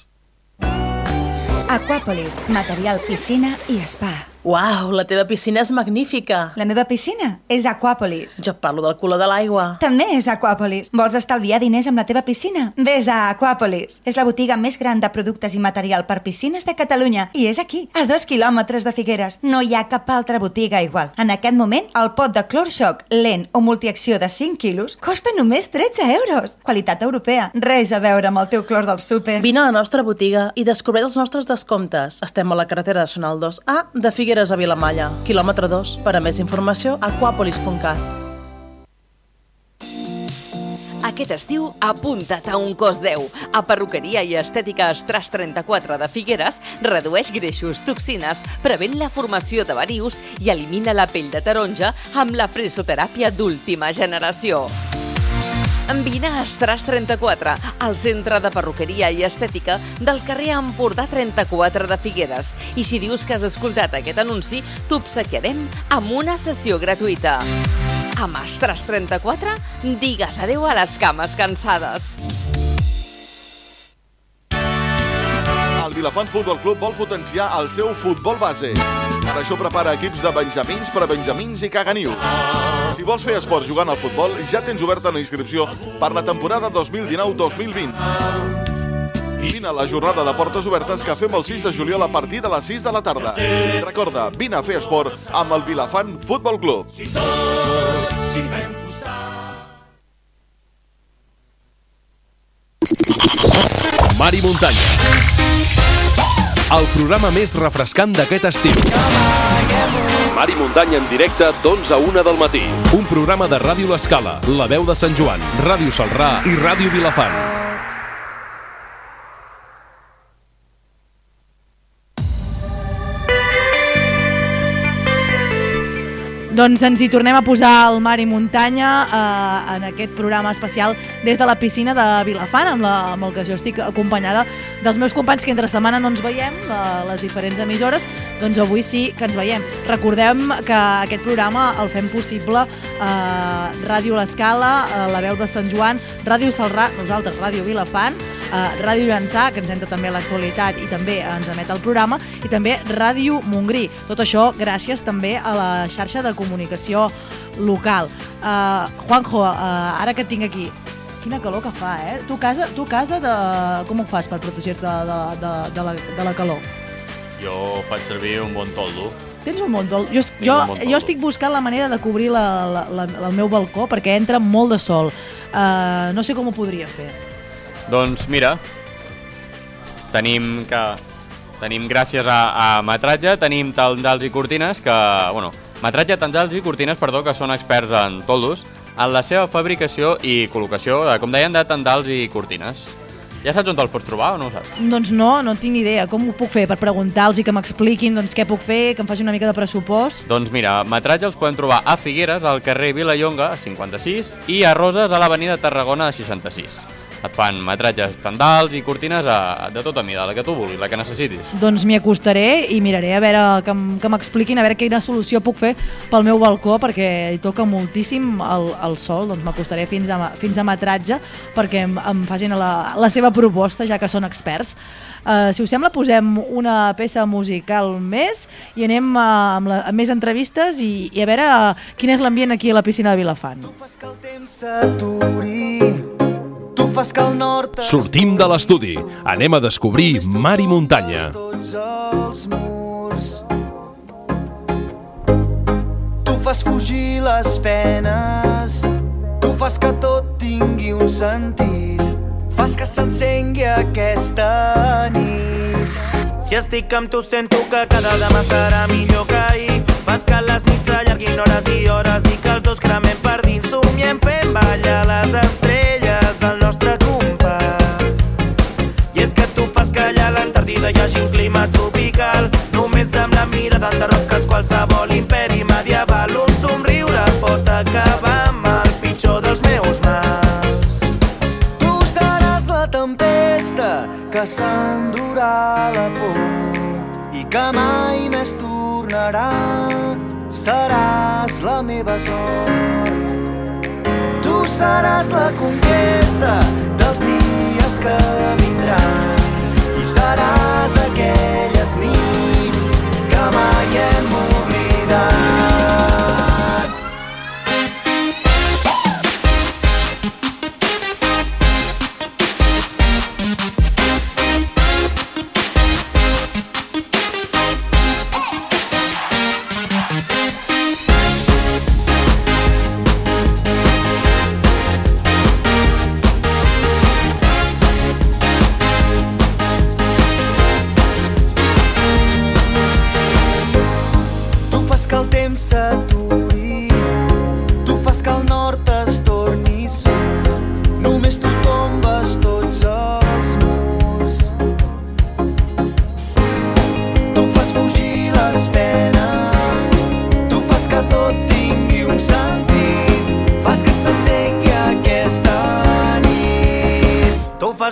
Aquàpolis, material piscina i spa. Uau, la teva piscina és magnífica. La meva piscina és Aquàpolis. Jo parlo del color de l'aigua. També és Aquàpolis. Vols estalviar diners amb la teva piscina? Ves a Aquàpolis. És la botiga més gran de productes i material per piscines de Catalunya i és aquí, a dos quilòmetres de Figueres. No hi ha cap altra botiga igual. En aquest moment, el pot de Clorxoc lent o multiacció de 5 quilos costa només 13 euros. Qualitat europea. Res a veure amb el teu clor del súper. Vine a la nostra botiga i descobreix els nostres descomptes. Estem a la carretera nacional 2A de Figueres a Vilamalla, quilòmetre 2. Per a més informació, aquapolis.cat. Aquest estiu, apunta't a un cos 10. A Perruqueria i Estètica Estras 34 de Figueres redueix greixos, toxines, prevent la formació de varius i elimina la pell de taronja amb la presoteràpia d'última generació. Vine a Estras 34, al centre de perruqueria i estètica del carrer Empordà 34 de Figueres. I si dius que has escoltat aquest anunci, t'obsequiarem amb una sessió gratuïta. Amb Estras 34, digues adeu a les cames cansades. El Vilafant Futbol Club vol potenciar el seu futbol base. Per això prepara equips de benjamins per a benjamins i caganius. Si vols fer esport jugant al futbol, ja tens oberta la inscripció per la temporada 2019-2020. Vine a la jornada de portes obertes que fem el 6 de juliol a partir de les 6 de la tarda. Recorda, vine a fer esport amb el Vilafant Futbol Club. Mar i muntanya. El programa més refrescant d'aquest estiu. Mar i muntanya en directe d'11 a 1 del matí. Un programa de Ràdio L'Escala, La Veu de Sant Joan, Ràdio Salrà i Ràdio Vilafant. Doncs ens hi tornem a posar al mar i muntanya eh, en aquest programa especial des de la piscina de Vilafant, amb, la, amb el que jo estic acompanyada dels meus companys que entre setmana no ens veiem, a les diferents emissores, doncs avui sí que ens veiem. Recordem que aquest programa el fem possible eh, Ràdio L'Escala, eh, La Veu de Sant Joan, Ràdio Salrà, nosaltres Ràdio Vilafant, eh, Ràdio Llançà, que ens entra també l'actualitat i també ens emet el programa, i també Ràdio Montgrí. Tot això gràcies també a la xarxa de comunicació local. Uh, Juanjo, uh, ara que et tinc aquí, quina calor que fa, eh? Tu casa, tu casa de... com ho fas per protegir-te de, de, de, la, de la calor? Jo faig servir un bon toldo. Tens un bon tol. Jo, Tinc jo, bon toldo. jo estic buscant la manera de cobrir la, la, la, el meu balcó perquè entra molt de sol. Uh, no sé com ho podria fer. Doncs mira, tenim que tenim gràcies a, a Metratge, tenim tendals i cortines que, bueno, Metratge, tendals i cortines, perdó, que són experts en toldos, en la seva fabricació i col·locació, de, com deien, de tendals i cortines. Ja saps on te'ls pots trobar o no ho saps? Doncs no, no tinc ni idea. Com ho puc fer? Per preguntar-los i que m'expliquin doncs, què puc fer, que em faci una mica de pressupost? Doncs mira, Metratge els podem trobar a Figueres, al carrer Vilallonga, 56, i a Roses, a l'avenida Tarragona, 66. Et fan metratges tendals i cortines a, de tota mida, la que tu vulguis, la que necessitis. Doncs m'hi acostaré i miraré a veure que, que m'expliquin a veure quina solució puc fer pel meu balcó perquè hi toca moltíssim el, el sol, doncs m'acostaré fins, a, fins a metratge perquè em, em facin la, la seva proposta ja que són experts. Uh, si us sembla posem una peça musical més i anem uh, amb, la, amb més entrevistes i, i a veure uh, quin és l'ambient aquí a la piscina de Vilafant. s'aturi Tu fas que el nord Sortim de l'estudi. Anem a descobrir mar i muntanya. tots els murs Tu fas fugir les penes. Tu fas que tot tingui un sentit. Fas que s'encengui aquesta nit. Si estic amb tu sento que cada demà serà millor que ahir. Fas que les nits s'allarguin hores i hores I que els dos cremem per dins. Somiem fent ballar les estrelles al nostre compàs. I és que tu fas que allà a l'Antàrtida hi hagi un clima tropical. Només amb la mirada enderroques qualsevol imperi medieval. Un somriure pot acabar amb el pitjor dels meus mals. Tu seràs la tempesta que s'endurà la por i que mai més tornarà. Seràs la meva sort seràs la conquesta dels dies que vindran i seràs aquelles nits que mai hem oblidat.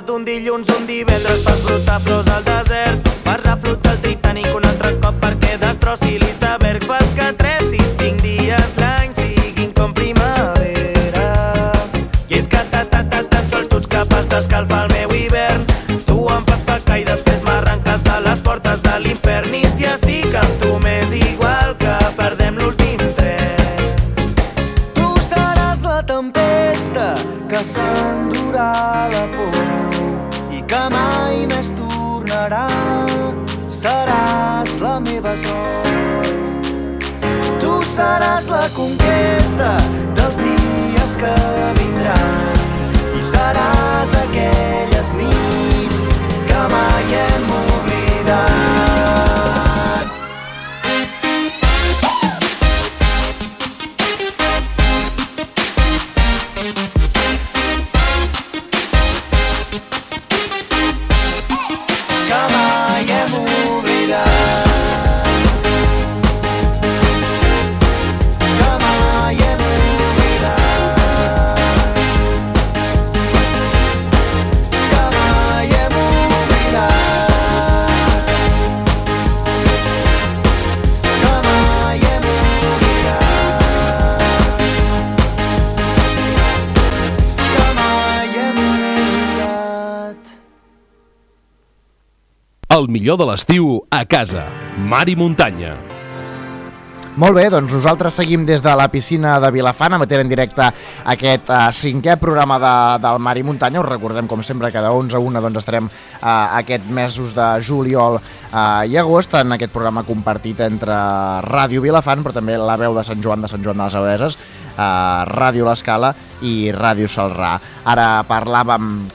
D'un dilluns un divendres, fas brotar flors al desert, El millor de l'estiu a casa. Mar i muntanya. Molt bé, doncs nosaltres seguim des de la piscina de Vilafant, emetent en directe aquest uh, cinquè programa de, del Mar i Muntanya. Us recordem, com sempre, que de 11 a 1 doncs, estarem uh, aquest mesos de juliol uh, i agost en aquest programa compartit entre Ràdio Vilafant, però també la veu de Sant Joan de Sant Joan de les Abadeses, uh, Ràdio L'Escala i Ràdio Salrà. Ara parlàvem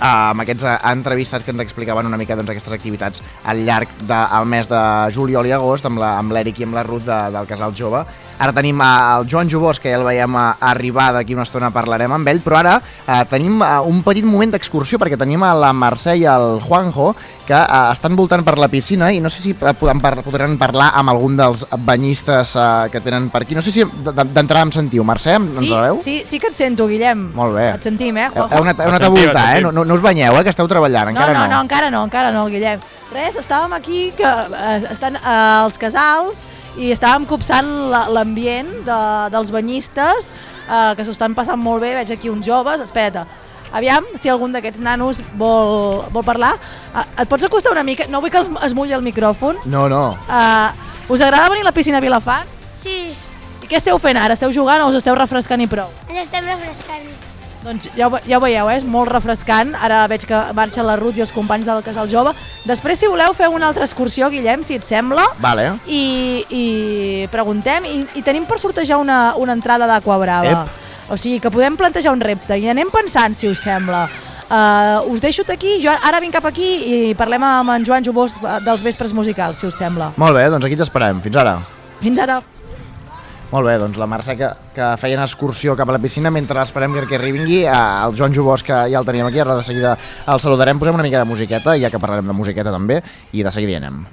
amb aquests eh, entrevistats que ens explicaven una mica doncs, aquestes activitats al llarg del mes de juliol i agost amb l'Eric i amb la Ruth de, del Casal Jove. Ara tenim el Joan Jubós, que ja el veiem arribar, d'aquí una estona parlarem amb ell, però ara eh, tenim eh, un petit moment d'excursió perquè tenim a la Mercè i el Juanjo que eh, estan voltant per la piscina i no sé si eh, podran, par podran parlar amb algun dels banyistes eh, que tenen per aquí. No sé si d'entrada em sentiu. Mercè, em- ens Sí, la veu? sí, sí que et sento, Guillem. Molt bé. Et sentim, eh, Juanjo? heu anat, heu anat a voltar, eh? No, no, no us banyeu, eh? Que esteu treballant, No, encara no, no, encara no, encara no, Guillem. Res, estàvem aquí, que eh, estan eh, els casals, i estàvem copsant la- l'ambient de, dels banyistes, eh, que s'ho estan passant molt bé, veig aquí uns joves, espera't, aviam si algun d'aquests nanos vol, vol parlar. Eh, et pots acostar una mica? No vull que es mulli el micròfon. No, no. Uh, us agrada venir a la piscina a Vilafant? Sí, I què esteu fent ara? Esteu jugant o us esteu refrescant i prou? ens estem refrescant. Doncs ja ho, ja ho veieu, eh? és molt refrescant. Ara veig que marxa la Ruth i els companys del Casal Jove. Després, si voleu, feu una altra excursió, Guillem, si et sembla. Vale. I, i preguntem, i, i tenim per sortejar una, una entrada d'Aqua Brava. Ep. O sigui, que podem plantejar un repte i anem pensant, si us sembla. Uh, us deixo aquí, jo ara vinc cap aquí i parlem amb en Joan Jubós eh, dels Vespres Musicals, si us sembla. Molt bé, doncs aquí t'esperem. Fins ara. Fins ara. Molt bé, doncs la Mercè que, que feien excursió cap a la piscina mentre esperem que, que arribi eh, el Joan Jubós, que ja el teníem aquí, ara de seguida el saludarem, posem una mica de musiqueta, ja que parlarem de musiqueta també, i de seguida hi anem.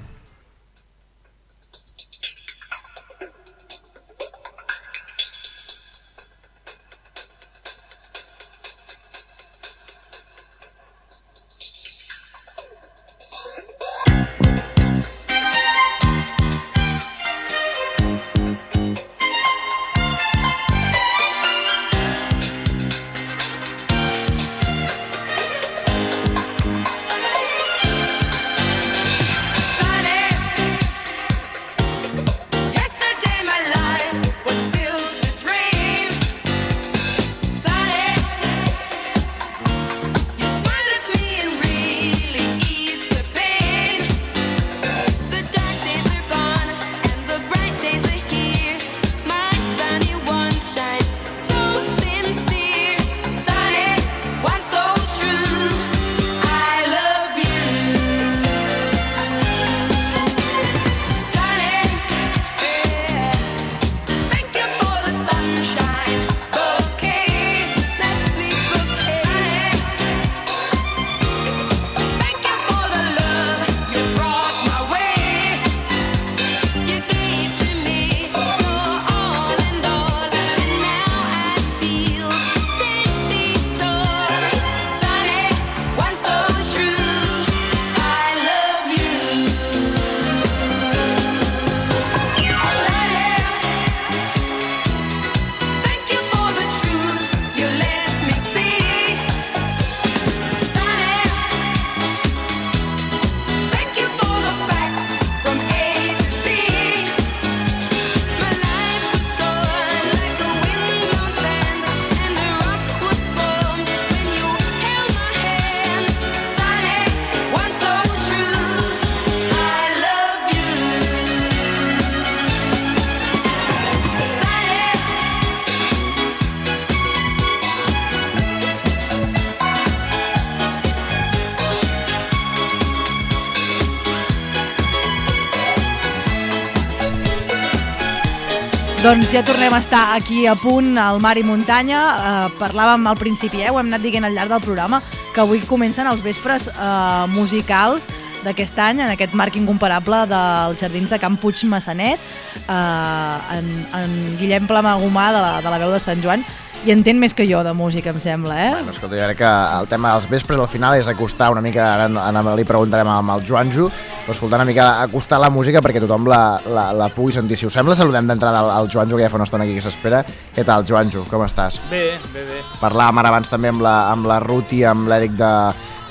Doncs ja tornem a estar aquí a punt, al Mar i Muntanya. Eh, parlàvem al principi, eh, ho hem anat dient al llarg del programa, que avui comencen els vespres eh, musicals d'aquest any, en aquest marc incomparable dels jardins de Camp Puig Massanet. Eh, en, en Guillem Plamagumà, de la, de la veu de Sant Joan, i entén més que jo de música, em sembla, eh? Bueno, escolta, jo crec que el tema dels vespres al final és acostar una mica, ara, ara li preguntarem amb el Joanjo, escoltar una mica, acostar la música perquè tothom la, la, la pugui sentir. Si us sembla, saludem d'entrada al, al Joanjo, que ja fa una estona aquí que s'espera. Què tal, Joanjo? Com estàs? Bé, bé, bé. Parlàvem ara abans també amb la, amb la Ruth i amb l'Eric de,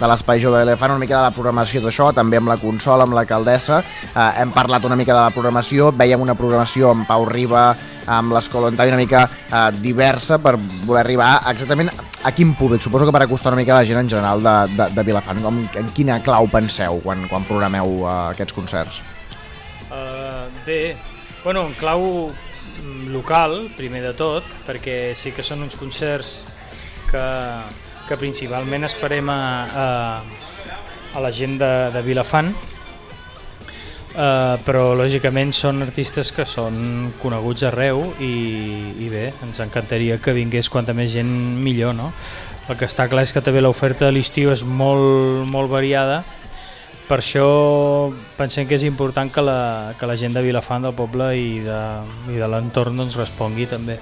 de l'Espai Jove d'Elefant, una mica de la programació d'això, també amb la consola, amb l'alcaldessa. Eh, hem parlat una mica de la programació, veiem una programació amb Pau Riba, amb l'Escola Ontavi una mica eh, diversa per voler arribar exactament a quin públic. Suposo que per acostar una mica la gent en general de, de, de Vilafant. Com, en quina clau penseu quan, quan programeu eh, aquests concerts? Uh, bé, bueno, en clau mm, local, primer de tot, perquè sí que són uns concerts que, que principalment esperem a, a, a la gent de, de Vilafant, Uh, però lògicament són artistes que són coneguts arreu i, i bé, ens encantaria que vingués quanta més gent millor no? el que està clar és que també l'oferta de l'estiu és molt, molt variada. Per això pensem que és important que la, que la gent de Vilafant del poble i de, i de l'entorn doncs, respongui també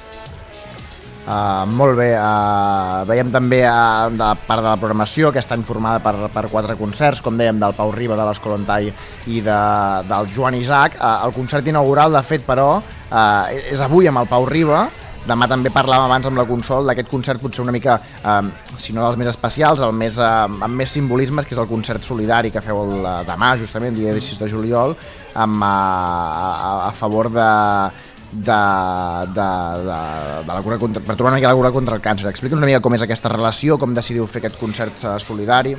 Uh, molt bé, uh, veiem també uh, de la part de la programació que està informada per, per quatre concerts, com dèiem, del Pau Riba, de l'Escolontai i de, del Joan Isaac. Uh, el concert inaugural, de fet, però, uh, és avui amb el Pau Riba, Demà també parlàvem abans amb la Consol d'aquest concert potser una mica, eh, si no dels més especials, el més, eh, amb més simbolismes, que és el concert solidari que feu el, demà, justament, dia 6 de juliol, amb, eh, a, a favor de, de, de, de, de la cura contra, per trobar una mica la cura contra el càncer. Explica'ns una mica com és aquesta relació, com decidiu fer aquest concert eh, solidari.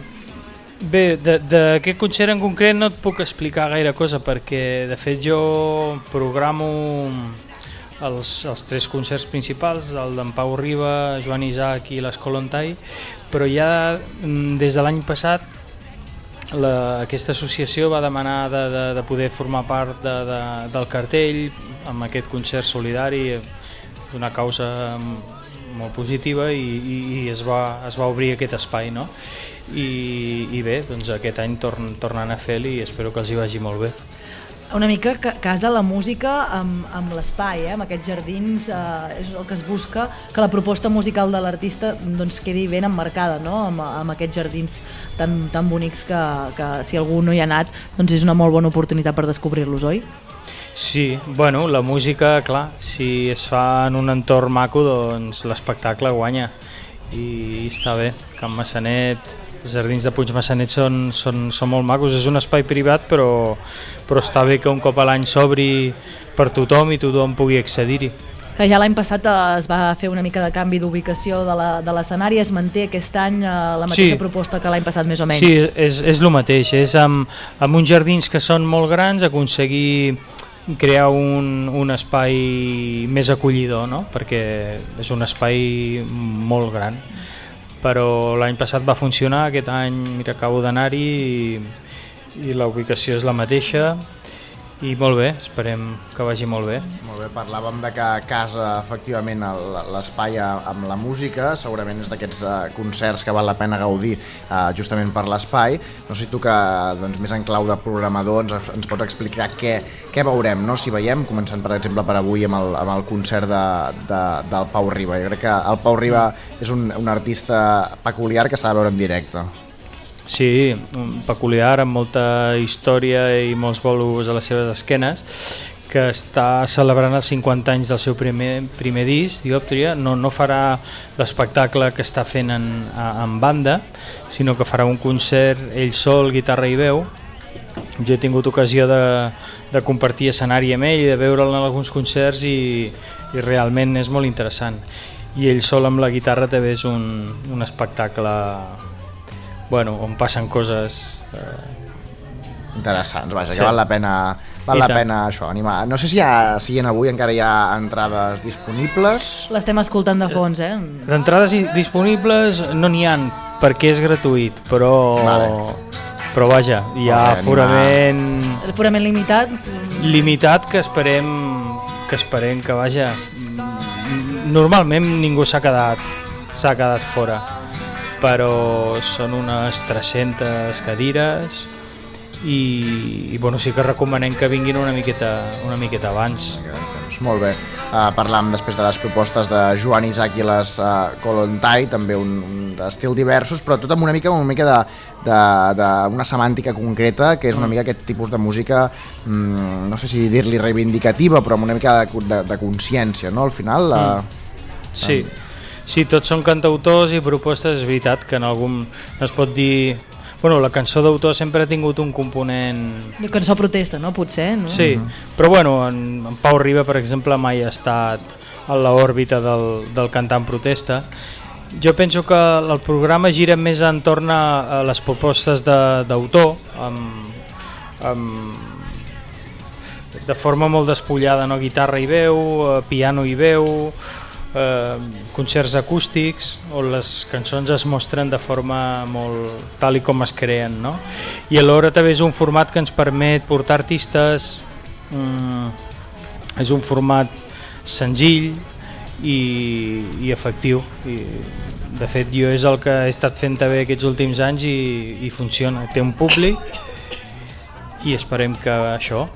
Bé, d'aquest concert en concret no et puc explicar gaire cosa perquè de fet jo programo els, els tres concerts principals, el d'en Pau Riba, Joan Isaac i l'Escolontai, però ja mm, des de l'any passat la, aquesta associació va demanar de, de, de poder formar part de, de, del cartell amb aquest concert solidari d'una causa molt positiva i, i, i es, va, es va obrir aquest espai no? I, i bé, doncs aquest any torn, tornant a fer-li i espero que els hi vagi molt bé una mica que casa la música amb, amb l'espai, eh? amb aquests jardins, eh, és el que es busca, que la proposta musical de l'artista doncs, quedi ben emmarcada no? amb, amb aquests jardins tan, tan bonics que, que si algú no hi ha anat doncs és una molt bona oportunitat per descobrir-los, oi? Sí, bueno, la música, clar, si es fa en un entorn maco, doncs l'espectacle guanya i està bé. Can Massanet, els jardins de Puig Massanet són, són, són molt macos, és un espai privat però, però està bé que un cop a l'any s'obri per tothom i tothom pugui accedir-hi. Que ja l'any passat eh, es va fer una mica de canvi d'ubicació de l'escenari, es manté aquest any eh, la mateixa Sí. proposta que l'any passat més o menys. Sí, és, és el mateix, és amb, amb uns jardins que són molt grans aconseguir crear un, un espai més acollidor, no? perquè és un espai molt gran. Però l'any passat va funcionar, aquest any mira, acabo d'anar-hi i, i la ubicació és la mateixa i molt bé, esperem que vagi molt bé. Molt bé, parlàvem de que casa efectivament l'espai amb la música, segurament és d'aquests eh, concerts que val la pena gaudir eh, justament per l'espai. No sé si tu que doncs, més en clau de programador ens, ens pots explicar què, què veurem, no? si veiem, començant per exemple per avui amb el, amb el concert de, de, del Pau Riba. Jo crec que el Pau Riba és un, un artista peculiar que s'ha de veure en directe. Sí, peculiar, amb molta història i molts bolos a les seves esquenes, que està celebrant els 50 anys del seu primer, primer disc, Diòptria. No, no farà l'espectacle que està fent en, en banda, sinó que farà un concert ell sol, guitarra i veu. Jo he tingut ocasió de, de compartir escenari amb ell i de veure'l en alguns concerts i, i realment és molt interessant. I ell sol amb la guitarra també és un, un espectacle bueno, on passen coses eh, Interessants, vaja, Sí. que val la pena, val I la tant. pena això, animar. No sé si ja, siguin avui encara hi ha entrades disponibles. L'estem escoltant de fons, eh? D'entrades disponibles no n'hi han perquè és gratuït, però Vale. però vaja, hi ha aforament El forament limitat, limitat que esperem que esperem que vaja mm, normalment ningú s'ha quedat s'ha quedat fora però són unes 300 cadires i, i bueno, sí que recomanem que vinguin una miqueta, una miqueta abans. Molt bé. Uh, parlàvem després de les propostes de Joan Isaac i les uh, Kolontai, també un, un estil diversos, però tot amb una mica, una mica de, de, de una semàntica concreta, que és una mica aquest tipus de música, mm, no sé si dir-li reivindicativa, però amb una mica de, de, de consciència, no? Al final... La... Sí, sí, tots són cantautors i propostes, és veritat que en algun no es pot dir... Bueno, la cançó d'autor sempre ha tingut un component de cançó protesta, no? Potser, no? Sí, però bueno, en, en Pau Riba, per exemple, mai ha estat a l'òrbita del, del cantant protesta. Jo penso que el programa gira més entorn a, a les propostes de- d'autor, amb, amb, de forma molt despullada, no? guitarra i veu, eh, piano i veu, eh, concerts acústics on les cançons es mostren de forma molt tal i com es creen no? i alhora també és un format que ens permet portar artistes mm, és un format senzill i, i efectiu i, de fet jo és el que he estat fent també aquests últims anys i, i funciona, té un públic i esperem que això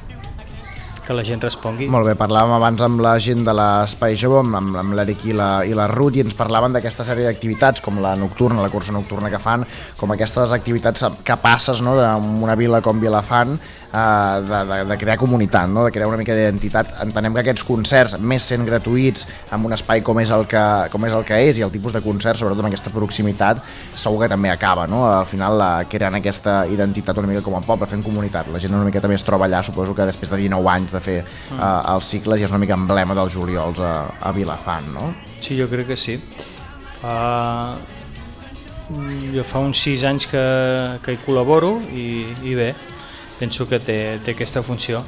que la gent respongui. Molt bé, parlàvem abans amb la gent de l'Espai Jove, amb, amb, l'Eric i, la, i la Ruth, i ens parlaven d'aquesta sèrie d'activitats, com la nocturna, la cursa nocturna que fan, com aquestes activitats que passes no, d'una vila com Vilafant, eh, de, de, de crear comunitat, no, de crear una mica d'identitat. Entenem que aquests concerts, més sent gratuïts, amb un espai com és, el que, com és el que és, i el tipus de concert, sobretot amb aquesta proximitat, segur que també acaba, no? Al final, eh, creant aquesta identitat una mica com a poble, fent comunitat. La gent una mica també es troba allà, suposo que després de 19 anys de fer uh, els cicles i és una mica emblema dels juliols a, a Vilafant, no? Sí, jo crec que sí. Fa... Jo fa uns 6 anys que, que hi col·laboro i, i bé, penso que té, té aquesta funció.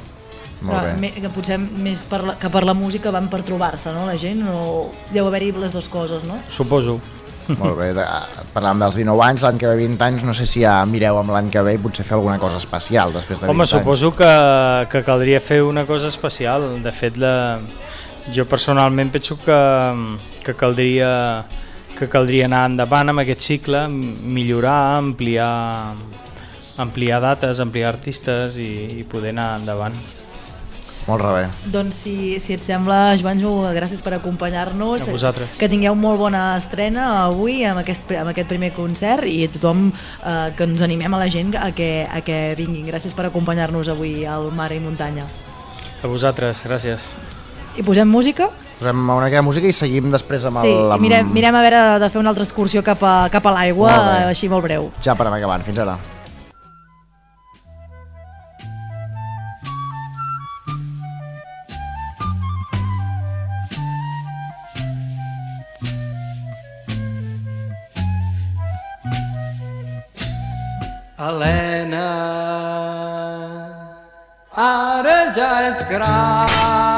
Molt bé. me- que potser més per la, que per la música van per trobar-se, no? La gent, o deu haver-hi les dues coses, no? Suposo. Molt bé, de- parlàvem dels 19 anys, l'any que ve 20 anys, no sé si ja mireu amb l'any que ve i potser fer alguna cosa especial després de 20 Home, anys. suposo que, que caldria fer una cosa especial. De fet, la, jo personalment penso que, que caldria que caldria anar endavant amb aquest cicle, millorar, ampliar, ampliar dates, ampliar artistes i, i poder anar endavant. Molt rebé. Doncs si, si et sembla, Joanjo, gràcies per acompanyar-nos. A vosaltres. Que tingueu molt bona estrena avui amb aquest, amb aquest primer concert i a tothom eh, que ens animem a la gent a que, a que vinguin. Gràcies per acompanyar-nos avui al Mar i Muntanya. A vosaltres, gràcies. I posem música? Posem una mica de música i seguim després amb Sí, el... i mirem, mirem a veure de fer una altra excursió cap a, cap a l'aigua, així molt breu. Ja per anar acabant, fins ara. Helena, ara ja ets gran,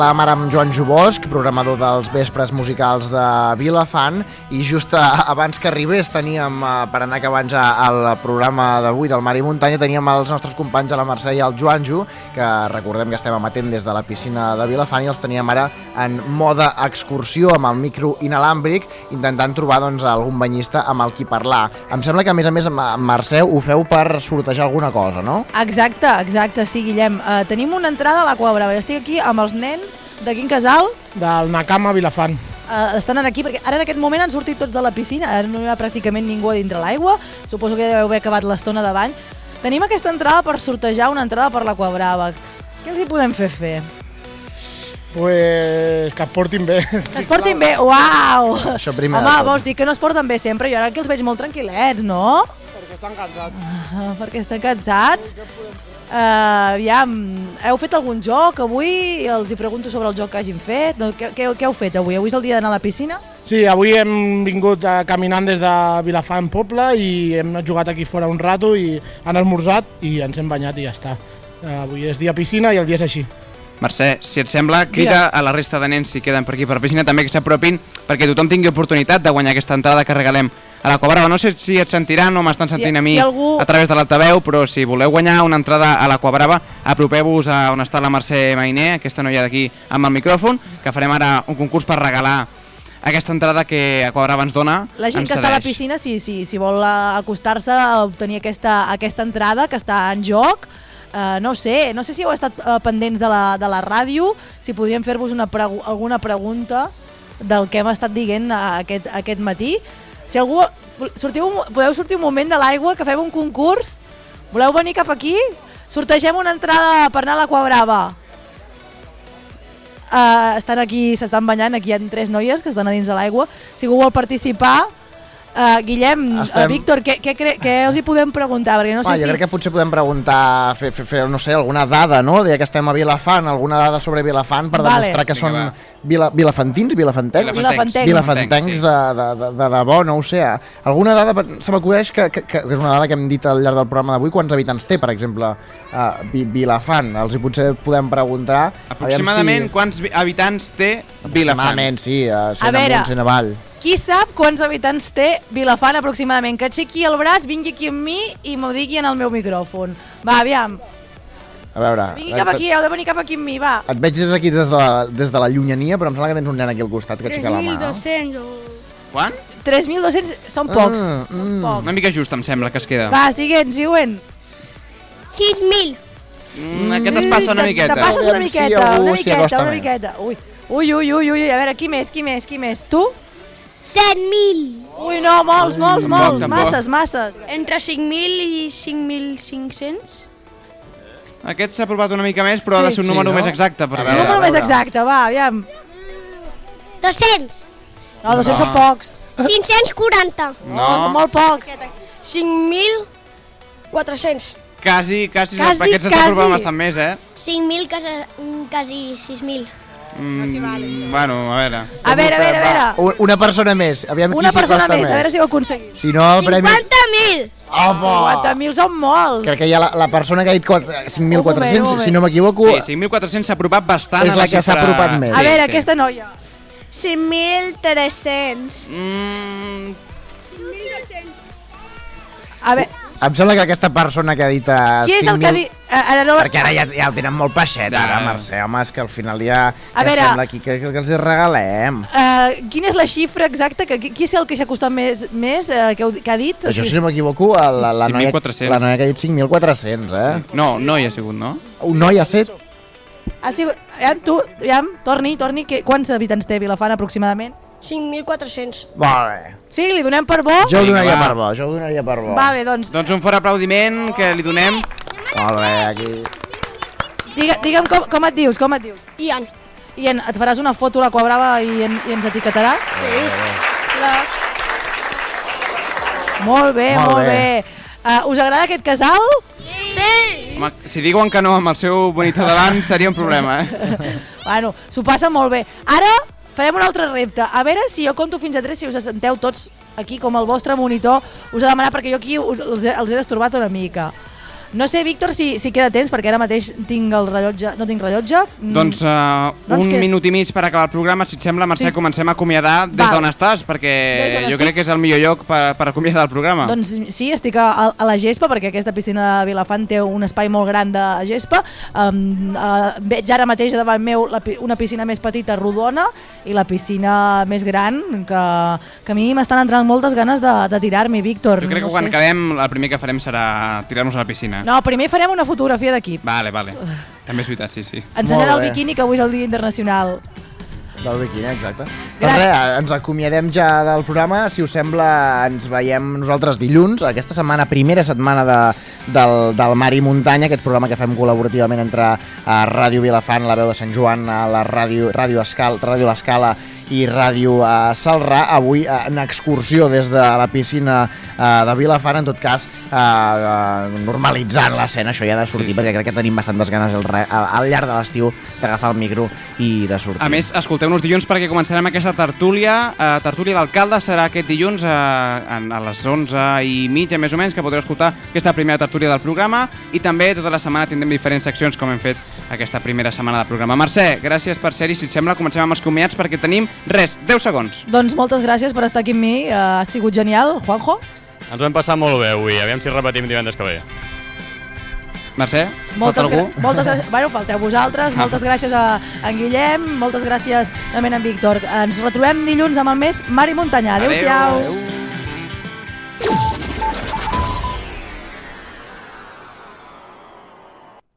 parlàvem ara amb Joan Jubosc, programador dels vespres musicals de Vilafant, i just eh, abans que arribés teníem, eh, per anar acabant ja el programa d'avui del Mar i Muntanya, teníem els nostres companys a la Mercè i al Joanjo, que recordem que estem emetent des de la piscina de Vilafant i els teníem ara en moda excursió amb el micro inalàmbric, intentant trobar doncs, algun banyista amb el qui parlar. Em sembla que a més a més amb Mercè ho feu per sortejar alguna cosa, no? Exacte, exacte, sí, Guillem. Uh, tenim una entrada a la. Jo estic aquí amb els nens de quin casal? Del Nakama Vilafant. Uh, estan aquí, perquè ara en aquest moment han sortit tots de la piscina, ara no hi ha pràcticament ningú a dintre l'aigua, suposo que ja deu haver acabat l'estona de bany. Tenim aquesta entrada per sortejar una entrada per la Cua Brava. Què els hi podem fer fer? Pues que es portin bé. Que es portin bé, uau! Això primer Home, vols dir que no es porten bé sempre? Jo ara que els veig molt tranquil·lets, no? Perquè estan cansats. Ah, perquè estan cansats. Uh, aviam, heu fet algun joc avui? Els hi pregunto sobre el joc que hagin fet. No, què, què, què heu fet avui? Avui és el dia d'anar a la piscina? Sí, avui hem vingut eh, caminant des de Vilafant Poble i hem jugat aquí fora un rato i han esmorzat i ens hem banyat i ja està. Eh, avui és dia piscina i el dia és així. Mercè, si et sembla, crida a la resta de nens si queden per aquí per piscina també que s'apropin perquè tothom tingui oportunitat de guanyar aquesta entrada que regalem a la Cobrava. No sé si et sentiran o m'estan Si- sentint a mi si algú- a través de l'altaveu, però si voleu guanyar una entrada a la Cobrava, apropeu-vos a on està la Mercè Mainé, aquesta noia d'aquí amb el micròfon, que farem ara un concurs per regalar aquesta entrada que a Cobrava ens dona. La gent que està a la piscina, si, si, si vol eh, acostar-se a obtenir aquesta, aquesta entrada que està en joc, eh, no sé, no sé si heu estat eh, pendents de la, de la ràdio, si podríem fer-vos una pregu alguna pregunta del que hem estat dient eh, aquest, aquest matí. Si algú... Sortiu, podeu sortir un moment de l'aigua, que fem un concurs? Voleu venir cap aquí? Sortegem una entrada per anar a l'Aqua Brava. Uh, estan aquí, s'estan banyant, aquí hi ha tres noies que estan a dins de l'aigua. Si algú vol participar, uh, Guillem, Estem- Estem... uh, Víctor, què, què, cre què els hi podem preguntar? Perquè no Va, sé jo si... crec que potser podem preguntar, fer, fer, fer, no sé, alguna dada, no? Ja que estem a Vilafant, alguna dada sobre Vilafant per Vale. demostrar que Vinga, són va. vila, vilafantins, vilafantencs? Vilafantencs. Vilafantencs Sí. de, de, de, de debò, no ho sé. Alguna dada, se m'acudeix que, que, que és una dada que hem dit al llarg del programa d'avui, quants habitants té, per exemple, uh, Vilafant? Els hi potser podem preguntar. Aproximadament aviam quants habitants té si... Vilafant? Aproximadament, sí, uh, A veure. avall. Qui sap quants habitants té Vilafant aproximadament? Que aixequi el braç, vingui aquí amb mi i m'ho digui en el meu micròfon. Va, aviam, A veure... vingui cap aquí, heu de venir cap aquí amb mi, va. Et veig des d'aquí, des, de la, des de la llunyania, però em sembla que tens un nen aquí al costat que aixeca la mà. 3.200 o... Quan? 3.200 són pocs. Ah, són pocs. Una mica just, em sembla, que es queda. Va, siguent, següent. 6.000. Mm, aquest es passa una miqueta. Te passes una miqueta, una miqueta, una miqueta. Ui, ui, ui, ui, ui, a veure, qui més, qui més, qui més? Tu? 7.000. Ui, no, molts, molts, molts, tampoc. masses, masses. Entre 5.000 i 5.500. Aquest s'ha provat una mica més, però ha de ser un Sí, número no? més exacte. A Perquè... veure, Número més exacte, va, aviam. 200. No, 200 No. són pocs. 540. No, molt pocs. 5.400. Quasi, quasi, Quasi, aquest s'està quasi. provant bastant més, eh? 5.000, quasi, quasi 6.000. Mm, bueno, a veure. A veure, a veure, a veure. Un- Una persona més, aviam Una persona costa més, a veure si ho aconseguim. Si no, premi... 50.000. Opa! 50.000 són molts. Crec que hi ha la, la persona que ha dit quatre- Un moment, un 5.400, moment. si no m'equivoco, Sí, 5.400 s'ha apropat bastant és a la que s'ha apropat més. A veure, aquesta noia. 5.300. Mm, A veure, em sembla que aquesta persona que ha dit... Uh, qui és el que ha dit... eh, Ara no... Perquè ara ja, ja el tenen molt peixet, Ja. ara, Mercè, home, és que al final ja... A ja veure- sembla aquí que, que, que els hi regalem. Uh, quina és la xifra exacta? Que, qui és el que s'ha costat més, més uh, que, heu- que ha dit? Això, si no m'equivoco, la, la, noia, 5.400. la noia que ha dit 5.400, eh? no, no hi ha sigut, no? Un noi ha set... Ha sigut... Aviam, tu, aviam, torni, torni. Que, quants habitants té Vilafant aproximadament? 5.400. Molt bé. Sí, li donem per bo? Jo ho donaria va. per bo, jo ho donaria per bo. Vale, doncs, Doncs un fort aplaudiment que li donem. Molt bé, aquí... digue, digue'm com, com et dius, com et dius? Ian. I en, et faràs una foto a la Brava i, en, i ens etiquetarà? Sí. La... Molt bé, Molt molt, bé. bé. Uh, us agrada aquest casal? Sí. Home, si diuen que no amb el seu monitor davant seria un problema, eh? Bueno, s'ho passa molt bé. Ara farem un altre repte. A veure si jo conto fins a 3, si us assenteu tots aquí com el vostre monitor, us he de demanar perquè jo aquí us, els, he, els he destorbat una mica. No sé, Víctor, si, si queda temps, perquè ara mateix tinc el rellotge, no tinc rellotge. Mm, Doncs uh, Doncs un que- minut i mig per acabar el programa, si et sembla, Mercè, Sí. comencem a acomiadar des d'on estàs, perquè jo estic? crec que és el millor lloc per, per acomiadar el programa. Doncs sí, estic a, a la gespa, perquè aquesta piscina de Vilafant té un espai molt gran de gespa. Um, uh, veig ara mateix davant meu la, una piscina més petita, rodona, i la piscina més gran, que, que a mi m'estan entrant moltes ganes de, de tirar-m'hi, Víctor. jo crec que no quan sé. acabem el primer que farem serà tirar-nos a la piscina. No, primer farem una fotografia d'equip. Vale, vale. També és veritat, sí, sí. Ensenyarà el biquini, que avui és el dia internacional. Del biquini, exacte. Doncs res, ens acomiadem ja del programa. Si us sembla, ens veiem nosaltres dilluns, aquesta setmana, primera setmana de, del, del Mar i Muntanya, aquest programa que fem col·laborativament entre uh, Ràdio Vilafant, la veu de Sant Joan, a la Ràdio, Ràdio, Escal, Ràdio L'Escala i Ràdio uh, Salrà, avui en excursió des de la piscina uh, de Vilafant, en tot cas uh, normalitzant l'escena, això ja ha de sortir, sí, sí. perquè crec que tenim bastantes ganes al, al, llarg de l'estiu d'agafar el micro i de sortir. A més, escolteu-nos dilluns perquè començarem aquesta tertúlia. Eh, tertúlia d'alcalde serà aquest dilluns eh, a, a les 11 i mitja, més o menys, que podreu escoltar aquesta primera tertúlia del programa i també tota la setmana tindrem diferents seccions com hem fet aquesta primera setmana de programa. Mercè, gràcies per ser-hi. Si et sembla, comencem amb els comiats perquè tenim, res, 10 segons. Doncs moltes gràcies per estar aquí amb mi, eh, ha sigut genial. Juanjo? Ens ho hem passat molt bé avui, aviam si repetim divendres que ve. Mercè, Moltes, falta algú? gra- moltes gràcies, bueno, falteu vosaltres, Ah. moltes gràcies a en Guillem, moltes gràcies també a en Víctor. Ens retrobem dilluns amb el més Mar i Muntanya. Adéu-siau. Adéu.